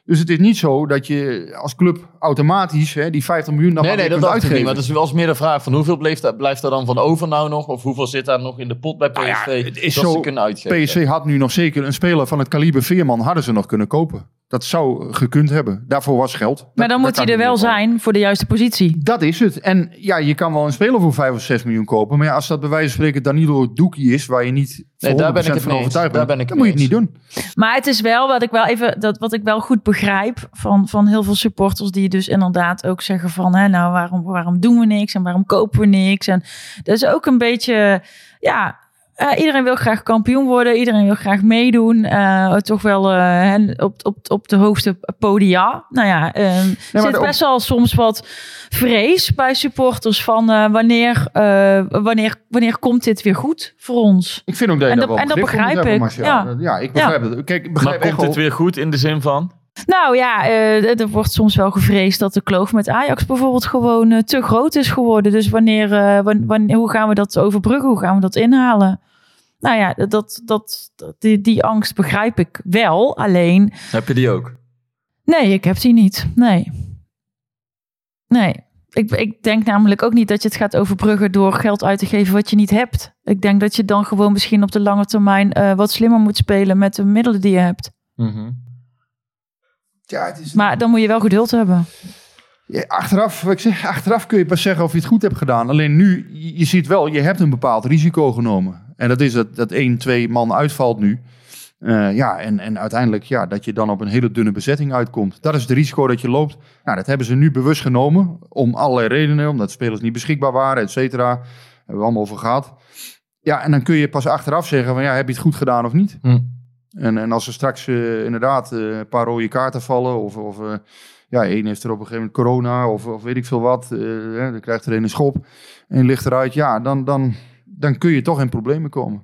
Dus het is niet zo dat je als club automatisch hè, die 50 miljoen dan Nee, dat kunt ik niet. uitgeven. Maar het is wel eens meer de vraag van hoeveel blijft, daar- blijft er dan van over nou nog? Of hoeveel zit daar nog in de pot bij PSV? Nou ja, het is dat zo, ze kunnen uitgeven. PSV had nu nog zeker een speler van het kaliber Veerman hadden ze nog kunnen kopen. Dat zou gekund hebben. Daarvoor was geld. Maar Dat- dan moet hij er wel zijn voor de juiste positie. Dat is het. En ja, je kan wel een speler voor 5 of 6 miljoen kopen. Maar ja, als dat bij wijze van spreken Danilo Doekie is, waar je niet voor daar ben ik 100% het van overtuigd Daar bent, ben ik dan moet je het niet doen. Maar het is wel wat ik wel even dat wat ik wel goed begrijp van, van heel veel supporters die dus inderdaad ook zeggen van hè, nou waarom, waarom doen we niks en waarom kopen we niks en dat is ook een beetje ja eh, iedereen wil graag kampioen worden, iedereen wil graag meedoen, eh, toch wel eh, op, op, op de hoogste podia. Nou ja, eh, er zit best wel soms wat vrees bij supporters van eh, wanneer, eh, wanneer, wanneer komt dit weer goed voor ons? Ik vind ook dat je En dat- wel en dat begrijp ik. Ja. ja, ik begrijp het. Kijk, ik begrijp Maar echt komt het weer goed in de zin van? Nou ja, eh, er wordt soms wel gevreesd dat de kloof met Ajax bijvoorbeeld gewoon eh, te groot is geworden. Dus wanneer, eh, wan- wanneer, hoe gaan we dat overbruggen? Hoe gaan we dat inhalen? Nou ja, dat, dat, die, die angst begrijp ik wel. Alleen, Heb je die ook? nee, ik heb die niet. Nee. Nee. Ik, ik denk namelijk ook niet dat je het gaat overbruggen door geld uit te geven wat je niet hebt. Ik denk dat je dan gewoon misschien op de lange termijn wat slimmer moet spelen met de middelen die je hebt. Ja, het is, Maar dan moet je wel geduld hebben. Ja, achteraf, wat ik zeg, achteraf kun je pas zeggen of je het goed hebt gedaan. Alleen nu, je, je ziet wel, je hebt een bepaald risico genomen. En dat is dat, dat één, twee man uitvalt nu. Eh, ja, en, en uiteindelijk ja, dat je dan op een hele dunne bezetting uitkomt. Dat is het risico dat je loopt. Nou, dat hebben ze nu bewust genomen. Om allerlei redenen. Omdat spelers niet beschikbaar waren, et cetera. Hebben we allemaal over gehad. Ja, en dan kun je pas achteraf zeggen van ja, heb je het goed gedaan of niet? Hm. En, en als er straks eh, inderdaad eh, een paar rode kaarten vallen, of, of eh, ja, één heeft er op een gegeven moment corona, of, of weet ik veel wat, eh, hè, dan krijgt er een een schop en ligt eruit, ja, dan, dan, dan kun je toch in problemen komen.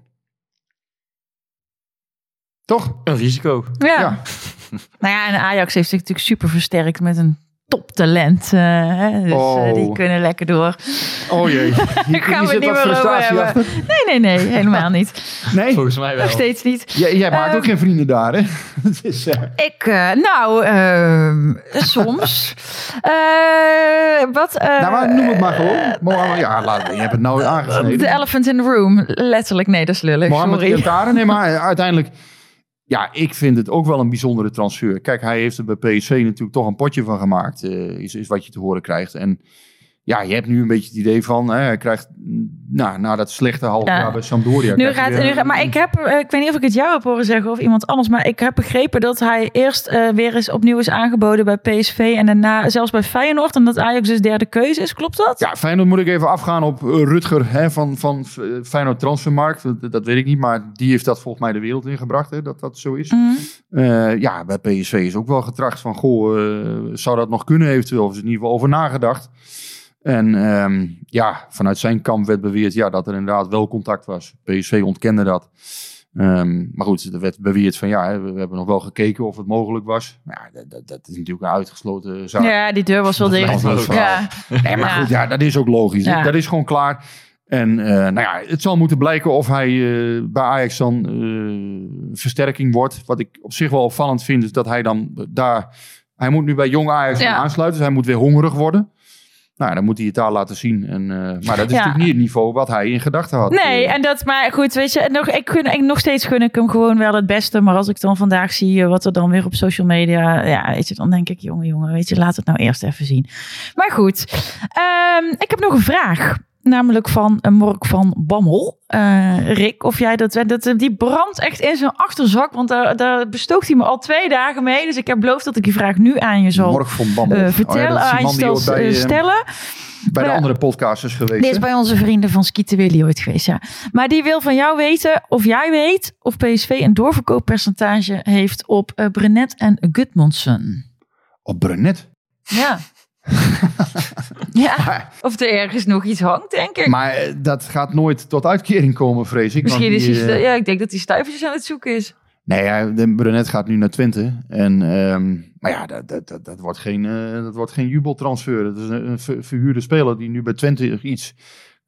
Toch? Een risico. Ja. Ja. Nou ja, en Ajax heeft zich natuurlijk super versterkt met een toptalent. hè, dus Oh. eh, die kunnen lekker door. Oh jee. Hier, Daar gaan we niet meer over hebben. achter. Nee, nee, nee, helemaal niet. Nee, Volgens mij wel. Nog steeds niet. jij, jij maakt ook Ehm, geen vrienden daar, hè? Het is, eh, Ik, eh, nou, ehm, soms. Eh, wat? eh, nou, maar noem het maar gewoon. Mohammed, ja, laat, je hebt het nou aangesneden. The elephant in the room. Letterlijk, nee, dat is lullig. Mohamed Sorry. Nee, maar uiteindelijk... Ja, ik vind het ook wel een bijzondere transfer. Kijk, hij heeft er bij PSV natuurlijk toch een potje van gemaakt. eh, is, is wat je te horen krijgt. En ja, je hebt nu een beetje het idee van... Hè, hij krijgt, nou, na dat slechte half Ja. jaar bij Sampdoria... Nu gaat, weer nu gaat, maar ik heb, eh, ik weet niet of ik het jou heb horen zeggen of iemand anders, maar ik heb begrepen dat hij eerst eh, weer eens opnieuw is aangeboden bij PSV en daarna zelfs bij Feyenoord en dat Ajax dus derde keuze is. Klopt dat? Ja, Feyenoord moet ik even afgaan op eh, Rutger hè, van, van Feyenoord Transfermarkt. Dat, dat weet ik niet, maar die heeft dat volgens mij de wereld ingebracht, hè, dat dat zo is. Mhm. Ja, bij PSV is ook wel getracht van, goh, zou dat nog kunnen eventueel? Of is in ieder geval over nagedacht? En ehm, ja, vanuit zijn kamp werd beweerd ja, dat er inderdaad wel contact was. PSV ontkende dat. Ehm, maar goed, er werd beweerd van ja, we, hebben nog wel gekeken of het mogelijk was. Maar ja, dat, dat, dat is natuurlijk een uitgesloten zaak. Ja, die deur was wel dicht. Ja. Nee, maar Ja. goed, ja, dat is ook logisch. Ja. Dat is gewoon klaar. En eh, nou ja, het zal moeten blijken of hij eh, bij Ajax dan eh, versterking wordt. Wat ik op zich wel opvallend vind, is dat hij dan daar... Hij moet nu bij jong Ajax Ja. aansluiten, dus hij moet weer hongerig worden. Nou, dan moet hij het daar laten zien. En, eh, maar dat is natuurlijk niet het niveau wat hij in gedachten had. Nee, Eh, en dat, maar goed, weet je, nog, ik gun, ik, nog steeds gun ik hem gewoon wel het beste. Maar als ik dan vandaag zie eh, wat er dan weer op social media, ja, weet je, dan denk ik, jongen, jongen, weet je, laat het nou eerst even zien. Maar goed, ehm, ik heb nog een vraag. Namelijk van een Mork van Bammel. Eh, Rick, of jij dat, dat... Die brandt echt in zijn achterzak. Want daar, daar bestookt hij me al twee dagen mee. Dus ik heb beloofd dat ik die vraag nu aan je zal Morg van Bammel. eh, Oh ja, vertellen. aan je bij, eh, eh, stellen. bij de andere podcasters geweest. Dit is bij onze vrienden van Skieten Willy ooit geweest, ja. Maar die wil van jou weten of jij weet of PSV een doorverkooppercentage heeft op eh Brenet en Gudmundsson. Op Brenet. Ja. ja. Of er ergens nog iets hangt, denk ik. Maar eh, dat gaat nooit tot uitkering komen, vrees ik. want Misschien is die, hij... eh, Ja, ik denk dat hij stuivertjes aan het zoeken is. Nee, ja, de Brunet gaat nu naar Twente. En, ehm, maar ja, dat, dat, dat, dat wordt geen, eh, dat wordt geen jubeltransfer. Dat is een, een ver- verhuurde speler die nu bij Twente iets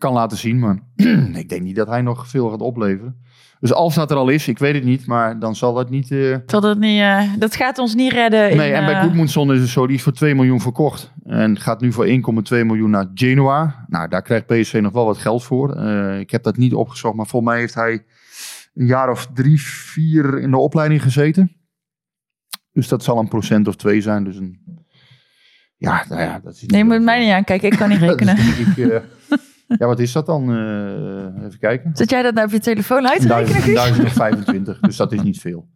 kan laten zien. Maar ik denk niet dat hij nog veel gaat opleveren. Dus als dat er al is, ik weet het niet. Maar dan zal dat niet... eh, Dat, het niet, eh, dat gaat ons niet redden. in, Nee, en bij Goedmundsson is het zo, die is voor 2 miljoen verkocht. En gaat nu voor 1,2 miljoen naar Genoa. Nou, daar krijgt PSV nog wel wat geld voor. Ik heb dat niet opgezocht, maar volgens mij heeft hij een jaar of drie, vier in de opleiding gezeten. Dus dat zal een procent of twee zijn. Dus een, ja, nou ja, dat is Nee, moet mij niet aankijken. Ik kan niet rekenen. Dat is denk ik, ja, wat is dat dan? Eh, even kijken. Zet jij dat nou op je telefoon uit te rekenen, Guus? 1025, dus dat is niet veel.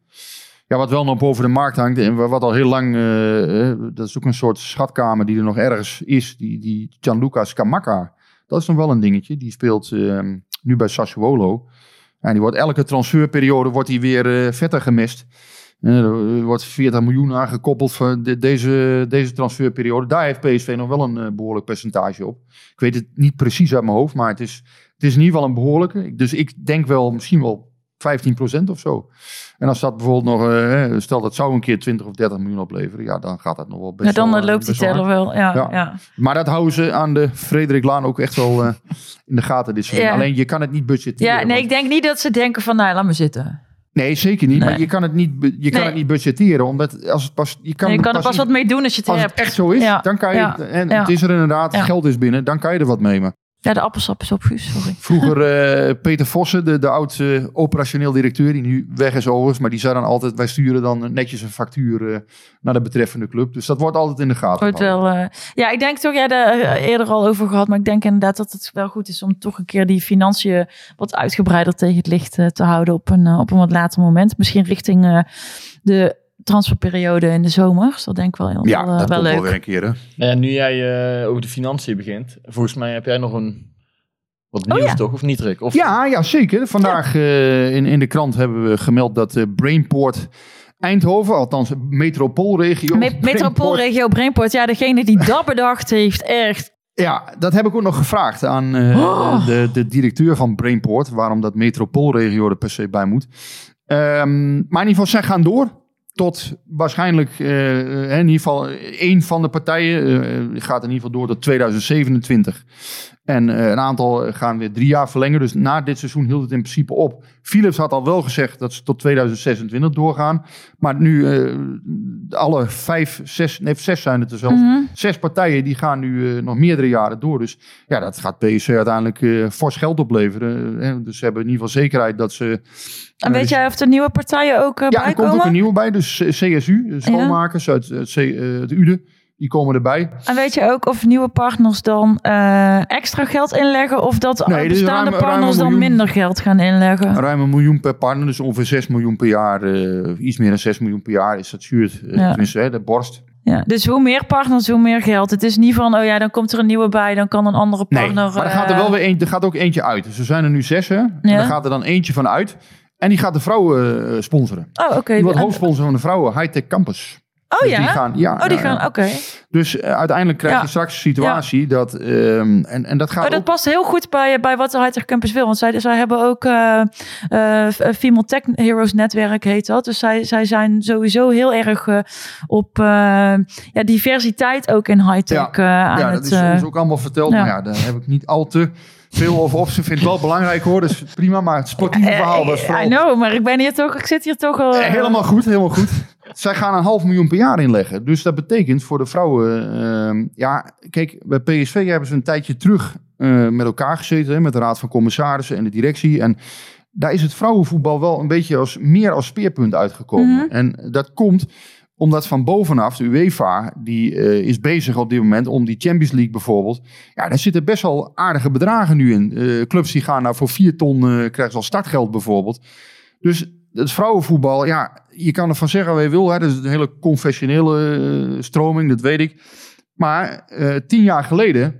Ja, wat wel nog boven de markt hangt en wat al heel lang, eh, eh, dat is ook een soort schatkamer die er nog ergens is, die, die Gianluca Scamacca. Dat is nog wel een dingetje. Die speelt eh, nu bij Sassuolo. En die wordt elke transferperiode wordt die weer vetter gemist. Er wordt 40 miljoen aangekoppeld voor de- deze, deze transferperiode. Daar heeft PSV nog wel een eh, behoorlijk percentage op. Ik weet het niet precies uit mijn hoofd, maar het is, het is in ieder geval een behoorlijke. Dus ik denk wel misschien wel 15% of zo. En als dat bijvoorbeeld nog, eh, stel dat zou een keer 20 of 30 miljoen opleveren, ja, dan gaat dat nog wel best Ja, dan wel, eh, loopt die teller wel. Ja, Ja. ja. Maar dat houden ze aan de Frederik Laan ook echt wel in de gaten dit. Ja. Alleen je kan het niet budgetteren. ja, nee, want- ik denk niet dat ze denken van, nou, laat me zitten. Nee zeker niet. Nee. Maar je kan het niet, je kan Nee. het niet budgetteren. Omdat als het pas, je kan, je kan er pas pas wat mee doen als je het Als het hebt. echt zo is, Ja. dan kan je... Ja. En Ja. het is er inderdaad, Ja. geld is binnen, dan kan je er wat mee. Maar Ja, de appelsap is op, Guus, sorry. vroeger eh, Peter Vossen, de, de oud eh, operationeel directeur, die nu weg is overigens. Maar die zei dan altijd, wij sturen dan netjes een factuur eh, naar de betreffende club. Dus dat wordt altijd in de gaten Wordt wel, eh, ja, ik denk toch, ja, daar eerder al over gehad, maar ik denk inderdaad dat het wel goed is om toch een keer die financiën wat uitgebreider tegen het licht te houden op een, op een wat later moment. Misschien richting de transferperiode in de zomer. Dus dat denk ik wel heel Ja, wel, dat wel komt wel leuk. weer een keer. Hè? Nou ja, nu jij eh, over de financiën begint, volgens mij heb jij nog een wat nieuws Oh ja. toch, of niet Rick? Of, Ja, ja, zeker. Vandaag eh, in, in de krant hebben we gemeld dat eh, Brainport Eindhoven, althans metropoolregio. Me- Metropoolregio Brainport, ja, degene die dat bedacht heeft, echt. Ja, dat heb ik ook nog gevraagd aan eh, Oh. de, de directeur van Brainport, waarom dat metropoolregio er per se bij moet. Ehm, maar in ieder geval, zij gaan door. Tot waarschijnlijk, eh, eh, in ieder geval, één van de partijen eh, gaat in ieder geval door tot 2027. En eh, een aantal gaan weer drie jaar verlengen. Dus na dit seizoen hield het in principe op. Philips had al wel gezegd dat ze tot 2026 doorgaan. Maar nu, eh, alle vijf, zes, nee, zes zijn het er zelfs. Mhm. Zes partijen die gaan nu eh, nog meerdere jaren door. Dus ja, dat gaat PSV uiteindelijk eh, fors geld opleveren. Eh, dus ze hebben in ieder geval zekerheid dat ze... En weet jij of de nieuwe partijen ook eh Ja, er komt ook een nieuwe bij. Dus eh, CSU, schoonmakers uit C- eh, het UDE, die komen erbij. En weet je ook of nieuwe partners dan eh, extra geld inleggen of dat Nee, bestaande ruim partners dan minder geld gaan inleggen? Ruim een miljoen per partner, dus ongeveer 6 miljoen per jaar. eh, iets meer dan 6 miljoen per jaar is dat zuur. eh, Ja. Tenminste, hè, de borst. Ja, dus hoe meer partners, hoe meer geld. Het is niet van, oh ja, dan komt er een nieuwe bij, dan kan een andere Nee, partner... maar er gaat er wel weer een, er gaat ook eentje uit. Dus er zijn er nu zes, hè? En Ja. er gaat er dan eentje van uit. En die gaat de vrouwen sponsoren. Oh, oké. Die wordt hoofdsponsor van de vrouwen, Hightech Campus. Oh Dus ja? Die gaan, ja, oh, die ja, gaan, ja. oké. Dus eh, uiteindelijk krijg je Ja. straks een situatie dat... ehm, en, en dat gaat Oh, dat past heel goed bij, bij wat de Hightech Campus wil. Want zij, zij hebben ook eh eh, Female Tech Heroes netwerk heet dat. Dus zij, zij zijn sowieso heel erg eh, op eh, ja, diversiteit ook in high-tech eh, aan ja, het... dat is eh, ons ook allemaal verteld. ja. Maar ja, daar heb ik niet al te veel over op. Ze vindt het wel belangrijk hoor, dus prima. Maar het sportieve eh, verhaal was I vooral... know, maar ik ben hier toch, ik zit hier toch al... Eh, Helemaal goed, helemaal goed. Zij gaan een half miljoen per jaar inleggen. Dus dat betekent voor de vrouwen... ehm, ja, kijk, bij PSV hebben ze een tijdje terug eh, met elkaar gezeten. Hè, met de Raad van Commissarissen en de directie. En daar is het vrouwenvoetbal wel een beetje als, meer als speerpunt uitgekomen. Mhm. En dat komt omdat van bovenaf de UEFA, die eh, is bezig op dit moment om die Champions League bijvoorbeeld. Ja, daar zitten best wel aardige bedragen nu in. Eh, clubs die gaan nou voor vier ton, krijgen ze al startgeld bijvoorbeeld. Dus het vrouwenvoetbal, ja, je kan ervan zeggen wat je wil. Hè. Dat is een hele confessionele eh, stroming, dat weet ik. Maar eh, tien jaar geleden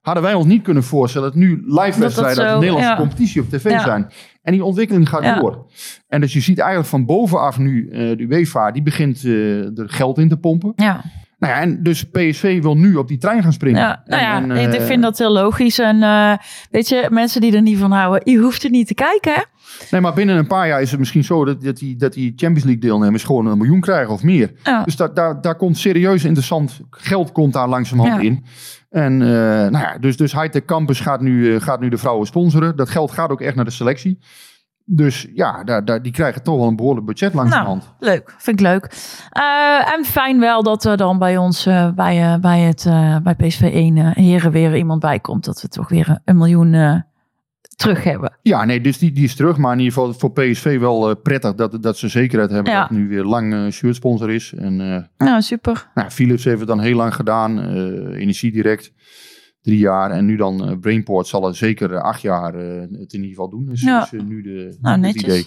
hadden wij ons niet kunnen voorstellen dat nu live wedstrijden uit de Nederlandse ja. competitie op tv Ja. zijn. En die ontwikkeling gaat Ja. door. En dus je ziet eigenlijk van bovenaf nu eh, de UEFA, die begint er geld in te pompen. Ja, Nou ja, en dus PSV wil nu op die trein gaan springen. ja, nou ja En, en, ik- ik eh, vind dat heel logisch. En eh, weet je, mensen die er niet van houden, je hoeft er niet te kijken, hè? Nee, maar binnen een paar jaar is het misschien zo dat, dat, die, dat die Champions League deelnemers gewoon een miljoen krijgen of meer. Ja. Dus daar, daar, daar komt serieus interessant geld komt daar langzamerhand Ja. in. En eh, nou ja, dus, dus Hightech Campus gaat nu, gaat nu de vrouwen sponsoren. Dat geld gaat ook echt naar de selectie. Dus ja, daar, daar, die krijgen toch wel een behoorlijk budget langzamerhand. Nou, leuk. Vind ik leuk. Eh, en fijn wel dat er dan bij ons, eh, bij, eh, bij, het, bij PSV 1 eh, heren weer iemand bij komt. Dat we toch weer een miljoen terug hebben. Ja, nee, dus die, die is terug. Maar in ieder geval voor PSV wel prettig dat, dat ze zekerheid hebben Ja. dat nu weer lang shirtsponsor is. En Nou, super. nou, Philips heeft het dan heel lang gedaan. Energie Direct, drie jaar. En nu dan eh, Brainport zal er zeker eh, acht jaar eh, het in ieder geval doen. Dus Ja. is nu de, Nou, het netjes. idee.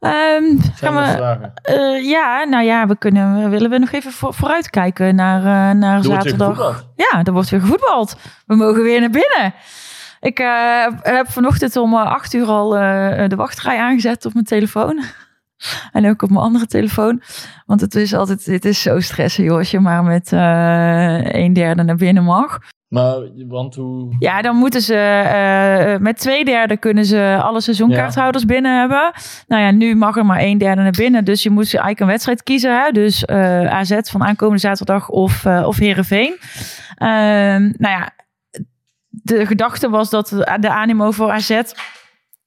Ehm, gaan we, eh, ja, nou ja, we kunnen, we willen we nog even voor, vooruitkijken naar, eh, naar Er zaterdag. Ja, er wordt weer gevoetbald. We mogen weer naar binnen. Ik eh, heb vanochtend om acht uur al eh, de wachtrij aangezet op mijn telefoon. En ook op mijn andere telefoon. Want het is altijd, het is zo stressen, joh. Als je maar met eh een derde naar binnen mag. Maar, want hoe... Ja, dan moeten ze eh, met twee derde kunnen ze alle seizoenkaarthouders binnen hebben. Nou ja, nu mag er maar een derde naar binnen. Dus je moet eigenlijk een wedstrijd kiezen. Hè? Dus eh, AZ van aankomende zaterdag of, eh of Herenveen. nou ja, de gedachte was dat de animo voor AZ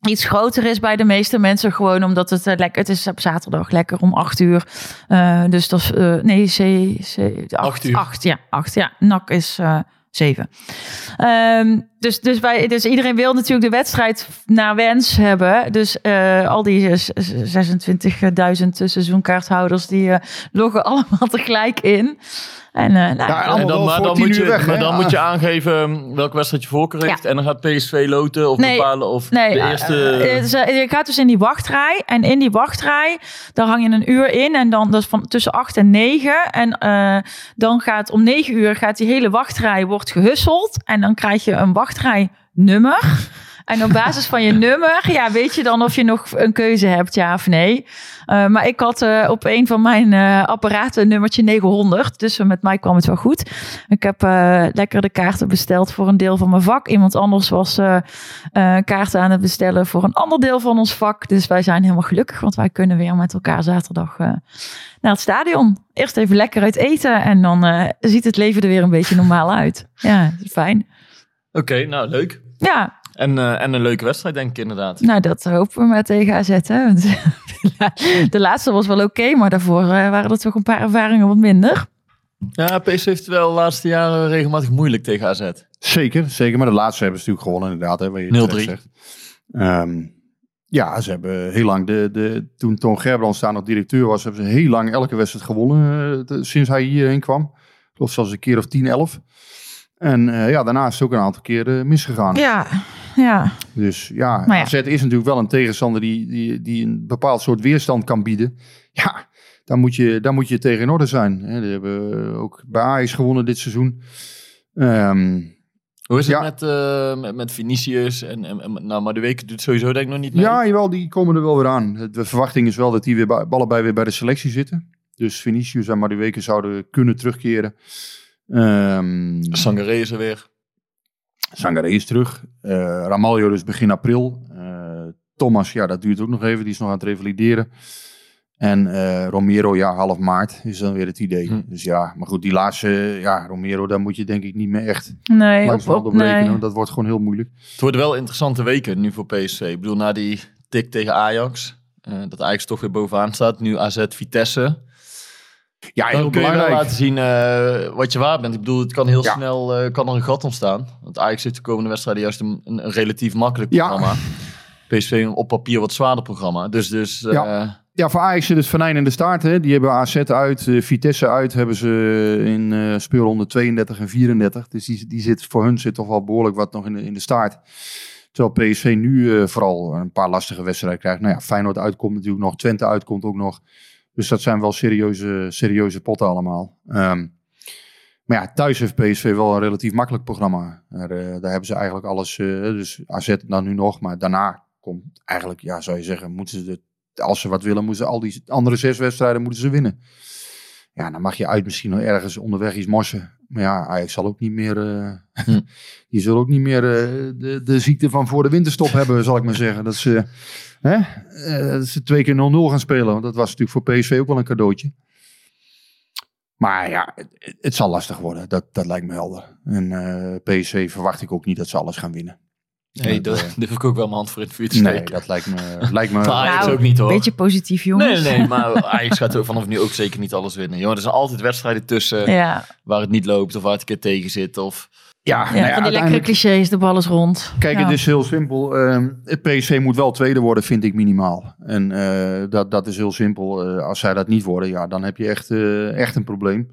iets groter is bij de meeste mensen. Gewoon omdat het eh, lekker het is op zaterdag lekker om acht uur. Eh, dus dat is, eh, nee, C, C, acht, Acht uur. Acht, ja, acht, ja. NAC is eh zeven. Ehm, dus, dus, wij, dus iedereen wil natuurlijk de wedstrijd naar wens hebben. Dus eh, al die eh, z- 26.000 seizoenkaarthouders die eh, loggen allemaal tegelijk in. En, eh, nou, Ja, En allemaal dan, maar dan, moet je, weg, maar hè? dan Ah. moet je aangeven um, welke wedstrijd je voorkeur heeft. Ja. En dan gaat PSV loten of Nee, bepalen of Nee, de eerste... eh, dus, eh, je gaat dus in die wachtrij. En in die wachtrij, daar hang je een uur in. En dan dat is van tussen 8 en 9. En eh, dan gaat om 9 uur gaat die hele wachtrij wordt gehusseld. En dan krijg je een wachtrijnummer. En op basis van je nummer, ja, weet je dan of je nog een keuze hebt, ja of nee. Eh, maar ik had eh, op een van mijn eh, apparaten nummertje 900. Dus met mij kwam het wel goed. Ik heb lekker de kaarten besteld voor een deel van mijn vak. Iemand anders was kaarten aan het bestellen voor een ander deel van ons vak. Dus wij zijn helemaal gelukkig, want wij kunnen weer met elkaar zaterdag naar het stadion. Eerst even lekker uit eten en dan ziet het leven er weer een beetje normaal uit. Ja, fijn. Oké, nou leuk. Ja, En, eh, en een leuke wedstrijd denk ik inderdaad. nou dat hopen we maar tegen AZ. Hè? De laatste was wel oké, maar daarvoor eh, waren er toch een paar ervaringen wat minder. Ja, PSV heeft het wel de laatste jaren regelmatig moeilijk tegen AZ. Zeker, zeker. Maar de laatste hebben ze natuurlijk gewonnen, inderdaad. Hè, wat je terecht 0-3. zegt. Ehm, ja, ze hebben heel lang, de, de, toen Toon Gerbrands daar nog directeur was, hebben ze heel lang elke wedstrijd gewonnen eh, de- sinds hij hierheen kwam. Ik geloof zelfs een keer of 10, 11. En eh, ja, daarna is het ook een aantal keren misgegaan. Ja, ja. Dus ja, Maar ja. AZ is natuurlijk wel een tegenstander die, die, die een bepaald soort weerstand kan bieden. Ja, daar moet je, daar moet je tegen in orde zijn. Hè, die hebben ook bij Ajax gewonnen dit seizoen. Ehm, Hoe is het Ja. met, eh, met, met Vinicius? En, en, en- nou, maar de week doet het sowieso denk ik nog niet mee. Ja, jawel, die komen er wel weer aan. De verwachting is wel dat die weer bij, allebei weer bij de selectie zitten. Dus Vinicius en Madueke zouden kunnen terugkeren. Ehm Sangaré is er weer. Sangaré is terug. Eh Ramaljo dus begin april. Eh, Thomas, ja, dat duurt ook nog even. Die is nog aan het revalideren. En eh, Romero, ja, half maart is dan weer het idee. Hm. Dus ja, maar goed, die laatste, ja, Romero, daar moet je denk ik niet meer echt Nee, langs op, op, nee. Dat wordt gewoon heel moeilijk. Het worden wel interessante weken nu voor PSV. Ik bedoel, na die tik tegen Ajax. eh, dat Ajax toch weer bovenaan staat. Nu AZ Vitesse. Ja, heel Dan kun je wel belangrijk. laten zien eh, wat je waard bent. Ik bedoel, het kan heel Ja. snel eh, kan er een gat ontstaan. Want Ajax heeft de komende wedstrijden juist een, een, relatief makkelijk Ja. programma. PSV een op papier wat zwaarder programma. Dus, dus eh, Ja. Ja, voor Ajax zit het venijn in de staart. Hè. Die hebben AZ uit, Vitesse uit. Hebben ze in speelronde 32 en 34. Dus die, die zit, voor hun zit toch wel behoorlijk wat nog in de, in de staart. Terwijl PSV nu vooral een paar lastige wedstrijden krijgt. Nou ja, Feyenoord uitkomt natuurlijk nog. Twente uitkomt ook nog. Dus dat zijn wel serieuze, serieuze potten allemaal. Ehm, maar ja, thuis heeft PSV wel een relatief makkelijk programma. Daar, eh, daar hebben ze eigenlijk alles. eh, dus AZ dan nu nog. Maar daarna komt eigenlijk, ja, zou je zeggen, moeten ze de als ze wat willen, moeten ze al die andere zes wedstrijden moeten ze winnen. Ja, dan mag je uit misschien nog ergens onderweg iets morsen. Maar ja, Ajax zal ook niet meer. Hm. die zullen ook niet meer eh, de, de ziekte van voor de winterstop hebben, zal ik maar zeggen. Dat ze, hè, eh, dat ze twee keer 0-0 gaan spelen. Want dat was natuurlijk voor PSV ook wel een cadeautje. Maar ja, het, het zal lastig worden. Dat, dat lijkt me helder. En PSV verwacht ik ook niet dat ze alles gaan winnen. Nee, Dat, daar durf ik ook wel mijn hand voor in het vuur te Nee, dat lijkt me. Lijkt me Nou, ook niet hoor. Beetje positief, jongens. nee, nee, maar Ajax gaat er vanaf nu ook zeker niet alles winnen. Jongen, er zijn altijd wedstrijden tussen Ja, waar het niet loopt of waar het een keer tegen zit. Of Ja, Ja, nou ja, van die lekkere clichés, de bal is rond. Kijk, Ja. het is heel simpel. Ehm, het PSV moet wel tweede worden, vind ik minimaal. En eh, dat, dat is heel simpel. Eh, als zij dat niet worden, ja, dan heb je echt, eh, echt een probleem.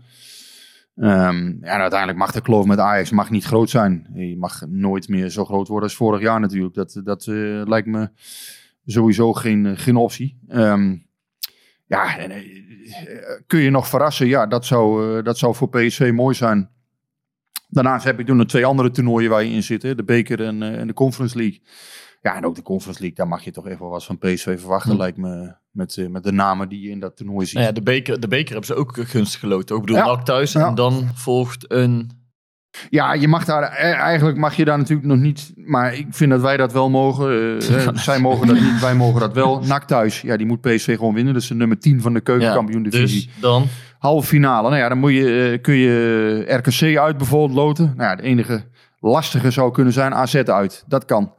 Ehm, ja, en uiteindelijk mag de kloof met Ajax mag niet groot zijn. Je mag nooit meer zo groot worden als vorig jaar natuurlijk. Dat, dat eh, lijkt me sowieso geen, geen optie. Ehm, ja, eh, kun je nog verrassen? Ja, dat zou, eh, dat zou voor PSV mooi zijn. Daarnaast heb je toen nog twee andere toernooien waar je in zit. De beker en, eh, en de Conference League. Ja, en ook de Conference League. Daar mag je toch wel wat van PSV verwachten. Hm. Lijkt me met, eh, met de namen die je in dat toernooi ziet. Nou ja, de, beker, de beker hebben ze ook gunstig geloten. Ik bedoel, Ja. NAC thuis Ja. en dan volgt een... Ja, je mag daar, eh, eigenlijk mag je daar natuurlijk nog niet. Maar ik vind dat wij dat wel mogen. Eh, zij mogen dat niet, wij mogen dat wel. NAC thuis, ja, die moet PSV gewoon winnen. Dat is de nummer 10 van de Ja, keukenkampioen-divisie. dus dan... Halve finale. Nou ja, dan moet je, eh, kun je RKC uit bijvoorbeeld loten. Nou ja, de enige lastige zou kunnen zijn AZ uit. Dat kan.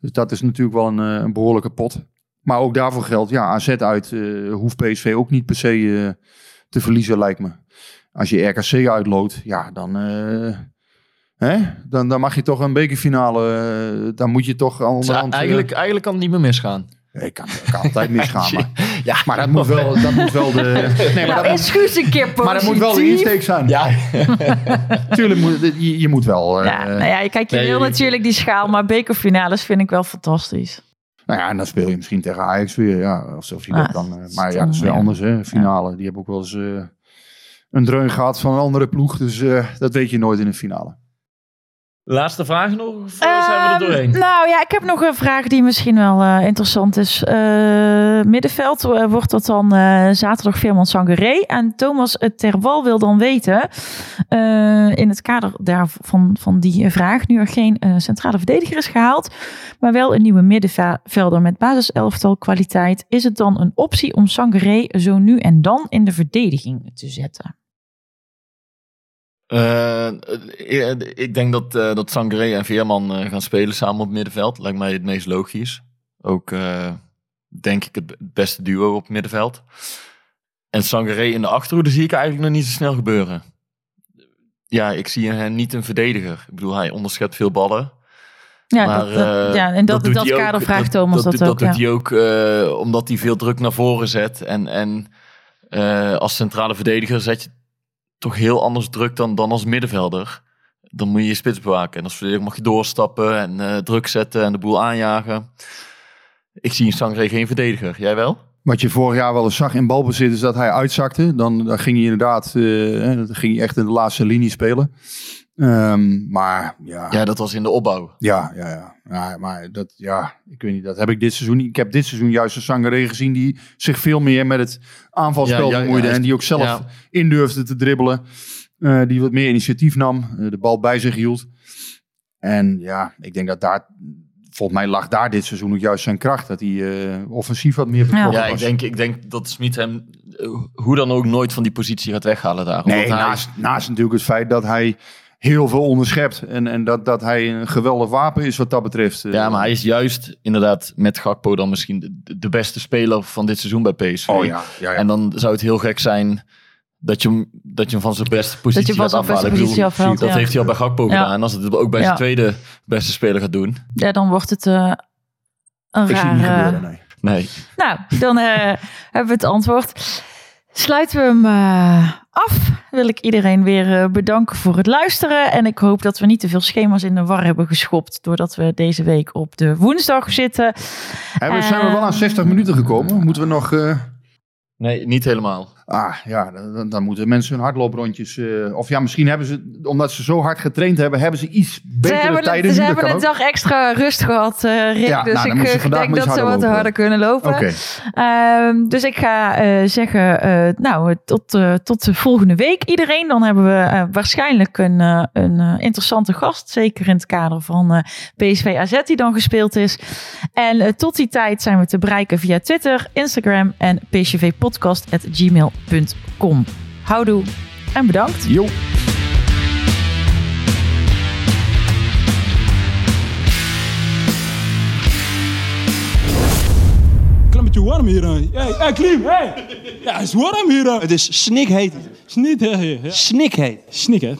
Dus dat is natuurlijk wel een, eh, een behoorlijke pot. Maar ook daarvoor geldt, ja, AZ uit eh, hoeft PSV ook niet per se eh, te verliezen, lijkt me. Als je RKC uitloodt, ja, dan, hè? Dan, dan mag je toch een bekerfinale, dan moet je toch eh, eigenlijk, eigenlijk kan het niet meer misgaan. ik kan, kan altijd misgaan, maar, Ja, maar dat moet wel, dat moet wel de... Nee, maar Nou, dat, is Guus een keer positief. maar dat moet wel de insteek zijn. Ja, Tuurlijk, moet, je, je moet wel. eh, Ja, nou ja, kijk, je nee, wil natuurlijk die schaal, maar bekerfinales vind ik wel fantastisch. Nou ja, en dan speel je misschien tegen Ajax weer. Ja, alsof je Ah, dat dan. eh, dat maar is ja, dan, dat is weer anders, hè? Finale. Die hebben ook wel eens eh, een dreun gehad van een andere ploeg. Dus eh, dat weet je nooit in een finale. Laatste vraag nog? Of zijn we er Ehm, doorheen? Nou ja, ik heb nog een vraag die misschien wel eh, interessant is. Eh, middenveld eh, wordt dat dan zaterdag Veerman Sangaré. En Thomas Terwal wil dan weten, in het kader daarvan, van die vraag, nu er geen centrale verdediger is gehaald, maar wel een nieuwe middenvelder met basiselftal kwaliteit, is het dan een optie om Sangaré zo nu en dan in de verdediging te zetten? Eh, ik denk dat, eh dat Sangaré en Veerman eh, gaan spelen samen op het middenveld. Lijkt mij het meest logisch. Ook denk ik het beste duo op het middenveld. En Sangaré in de achterhoede zie ik eigenlijk nog niet zo snel gebeuren. Ja, ik zie hem niet een verdediger. Ik bedoel, hij onderschept veel ballen. Ja, Maar, dat, dat- ja en dat, doet dat, ook- kader vraagt Thomas dat, dat, ook. doet ja. hij ook omdat hij veel druk naar voren zet. En, en als centrale verdediger zet je toch heel anders druk dan, dan als middenvelder. Dan moet je je spits bewaken. En als verdediger mag je doorstappen en eh, druk zetten en de boel aanjagen. Ik zie in Sangre geen verdediger. Jij wel? Wat je vorig jaar wel eens zag in balbezit is dat hij uitzakte. Dan, dan ging hij inderdaad eh, dan ging hij echt in de laatste linie spelen. Ehm, maar ja, Ja, dat was in de opbouw. ja, ja, ja. ja, maar dat, ja, ik weet niet, dat heb ik dit seizoen niet. Ik heb dit seizoen juist een Sangaré gezien die zich veel meer met het aanvalspel Ja, bemoeide. ja, en die ook zelf ja. in durfde te dribbelen. Eh, die wat meer initiatief nam, eh, de bal bij zich hield. En ja, ik denk dat daar, volgens mij lag daar dit seizoen ook juist zijn kracht. Dat hij eh, offensief wat meer betrokken Ja, ik was. denk, ik denk dat Smit hem hoe dan ook nooit van die positie gaat weghalen daar. Nee, Omdat hij- naast, naast natuurlijk het feit dat hij heel veel onderschept. En, en dat, dat hij een geweldig wapen is wat dat betreft. Ja, maar hij is juist inderdaad met Gakpo dan misschien de, de beste speler van dit seizoen bij PSV. Oh ja, ja, ja. En dan zou het heel gek zijn dat je hem, dat je hem van zijn beste positie Dat je van gaat beste afhalen. Bedoel, afhaalt, Dat ja. heeft hij al bij Gakpo Ja. gedaan. En als het ook bij zijn tweede beste speler gaat doen. Ja, dan wordt het eh, een ik zie het niet gebeuren, nee. Nee. Nou, dan eh, hebben we het antwoord. Sluiten we hem eh, af. Wil ik iedereen weer eh, bedanken voor het luisteren. En ik hoop dat we niet te veel schema's in de war hebben geschopt. Doordat we deze week op de woensdag zitten. Hè, we zijn we wel aan 60 minuten gekomen. Moeten we nog... eh, Nee, niet helemaal. Ah, ja, dan, dan moeten mensen hun hardlooprondjes... eh, of ja, misschien hebben ze, omdat ze zo hard getraind hebben, hebben ze iets betere tijden. ze hebben een dag extra rust gehad, eh Rick. Ja, dus nou, ik eh, denk dat ze wat harder kunnen lopen. Oké. Ehm, dus ik ga zeggen, nou, tot, tot de volgende week iedereen. Dan hebben we waarschijnlijk een, een interessante gast. Zeker in het kader van PSV AZ die dan gespeeld is. En tot die tijd zijn we te bereiken via Twitter, Instagram en psvpodcast.gmail.com. Houdoe en bedankt. Jo. Klein beetje warm hier. hè. Hey, hey Klim, hey! Ja, het is warm hier. Het is snikheet. Snikheet. Snik, hè?